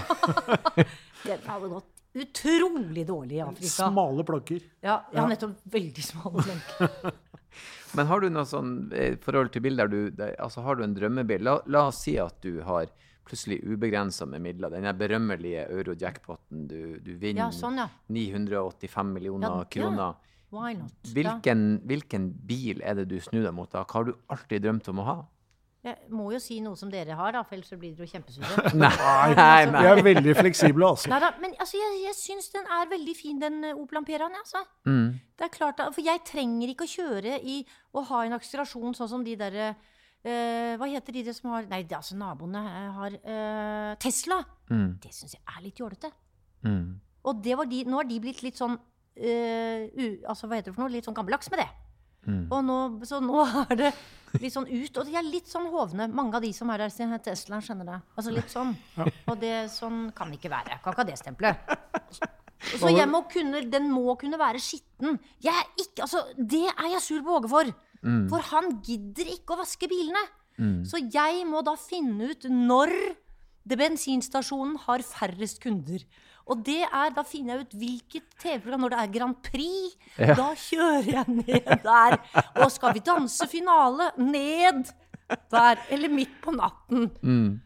[SPEAKER 2] [laughs]
[SPEAKER 3] Den hadde gått utrolig dårlig i Afrika.
[SPEAKER 2] Smale planker.
[SPEAKER 3] Ja, ja nettopp. Veldig smale planker. [laughs]
[SPEAKER 1] Men har du noe sånn eh, forhold til bilder du Altså, har du en drømmebil? La, la oss si at du har plutselig ubegrensa med midler. Den berømmelige euro-jackpoten. Du, du vinner
[SPEAKER 3] Ja, sånn, ja.
[SPEAKER 1] 985 millioner
[SPEAKER 3] Ja, ja.
[SPEAKER 1] kroner.
[SPEAKER 3] Why not?
[SPEAKER 1] Hvilken, hvilken bil er det du snur deg mot da? Hva har du alltid drømt om å ha?
[SPEAKER 3] Jeg må jo si noe som dere har, da, for ellers så blir dere jo kjempesure. [laughs]
[SPEAKER 1] Nei,
[SPEAKER 2] Vi
[SPEAKER 1] nei.
[SPEAKER 2] er veldig fleksible, altså.
[SPEAKER 3] Neida, men altså, jeg, jeg syns den er veldig fin, den eh, Opel Amperaen. Altså.
[SPEAKER 1] Mm.
[SPEAKER 3] Det er klart, For jeg trenger ikke å kjøre i og ha en akselerasjon sånn som de derre Uh, Hva heter de som har Nei, altså naboene eh, har uh, Tesla.
[SPEAKER 1] Mm.
[SPEAKER 3] Det syns jeg er litt jålete.
[SPEAKER 1] Mm.
[SPEAKER 3] Og det var de, nå har de blitt litt sånn eh, u, altså, Hva heter det for noe? Litt sånn gammeldags med det.
[SPEAKER 1] Mm.
[SPEAKER 3] Og nå, så nå [laughs] er det litt sånn ut. Og de er litt sånn hovne. Mange av de som er der, sin Tesla, skjønner det. Altså litt sånn. Og det sånn kan det ikke være. Kan ikke ha det stempelet. [laughs] Så jeg må kunne, den må kunne være skitten. Jeg er ikke, altså, det er jeg sur på Åge for. For han gidder ikke å vaske bilene. Så jeg må da finne ut når det bensinstasjonen har færrest kunder. Og det er, da finner jeg ut hvilket TV-program når det er Grand Prix.
[SPEAKER 1] Ja.
[SPEAKER 3] Da kjører jeg ned der. Og skal vi danse finale? Ned der. Eller midt på natten.
[SPEAKER 1] Mm.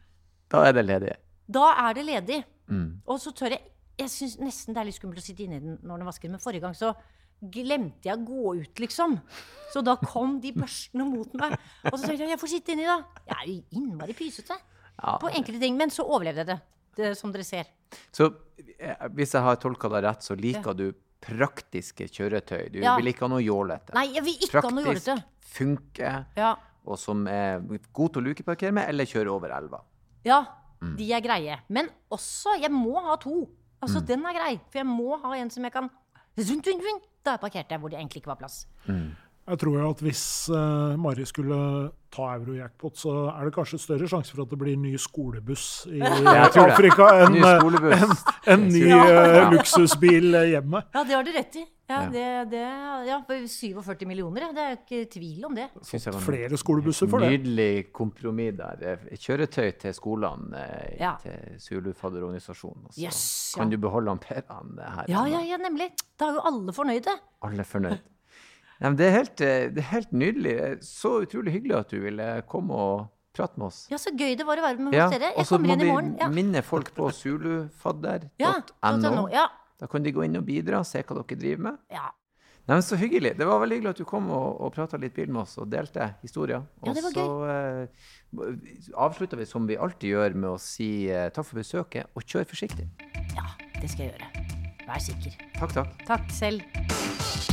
[SPEAKER 1] Da er det ledig.
[SPEAKER 3] Da er det ledig.
[SPEAKER 1] Mm.
[SPEAKER 3] Og så tør jeg Jeg syns nesten det er litt skummelt å sitte inni den når den vasker, men forrige gang så glemte jeg å gå ut, liksom. Så da kom de børstene mot meg. Og så tenkte jeg jeg får sitte inni, da. Jeg er jo innmari pysete
[SPEAKER 1] Ja.
[SPEAKER 3] på enkelte ting. Men så overlevde jeg det, det som dere ser.
[SPEAKER 1] Så eh, hvis jeg har tolka deg rett, så liker du praktiske kjøretøy. Du
[SPEAKER 3] Ja.
[SPEAKER 1] vil ikke ha noe jålete.
[SPEAKER 3] Nei, jeg vil ikke ha noe
[SPEAKER 1] Praktisk,
[SPEAKER 3] jålete.
[SPEAKER 1] funker,
[SPEAKER 3] Ja.
[SPEAKER 1] og som er god til å lukeparkere med, eller kjøre over elva.
[SPEAKER 3] Ja, de er greie. Men også, jeg må ha to. Altså,
[SPEAKER 1] Mm.
[SPEAKER 3] den er grei. For jeg må ha en som jeg kan. Da parkerte jeg hvor det egentlig ikke var plass.
[SPEAKER 2] Jeg tror jo at hvis uh, Mari skulle ta euro-jackpot, så er det kanskje større sjanse for at det blir ny skolebuss i. [laughs] Afrika enn
[SPEAKER 1] en,
[SPEAKER 2] eh, en ny eh, [laughs] luksusbil hjemme.
[SPEAKER 3] Ja, det har du rett i. Ja. Det, det, ja, 47 millioner, ja. Det er jo ikke tvil om det.
[SPEAKER 1] Var
[SPEAKER 2] Flere skolebusser for det.
[SPEAKER 1] Nydelig kompromiss der. Kjøretøy til skolene
[SPEAKER 3] Ja.
[SPEAKER 1] til Zulufadderorganisasjonen.
[SPEAKER 3] Yes, ja.
[SPEAKER 1] Kan du beholde amperene her.
[SPEAKER 3] Ja, ja, ja, nemlig. Da er jo alle fornøyde.
[SPEAKER 1] Alle fornøyd. Nei, det, er helt, eh, det er helt nydelig. Så utrolig hyggelig at du ville komme og prate med oss.
[SPEAKER 3] Ja, så gøy det var å være med hos
[SPEAKER 1] Ja,
[SPEAKER 3] dere. Jeg kommer
[SPEAKER 1] i
[SPEAKER 3] igjen i
[SPEAKER 1] så
[SPEAKER 3] må vi
[SPEAKER 1] minne folk på zulufadder.no.
[SPEAKER 3] Ja, ja.
[SPEAKER 1] Da kan de gå inn og bidra, se hva dere driver med.
[SPEAKER 3] ja.
[SPEAKER 1] Nei, men Så hyggelig. Det var veldig hyggelig at du kom og, og prata litt bil med oss og delte historier.
[SPEAKER 3] Ja, det var
[SPEAKER 1] og så uh, avslutter vi som vi alltid gjør, med å si uh, takk for besøket, og kjør forsiktig.
[SPEAKER 3] ja, det skal jeg gjøre. Vær sikker.
[SPEAKER 1] Takk, takk.
[SPEAKER 3] Takk selv.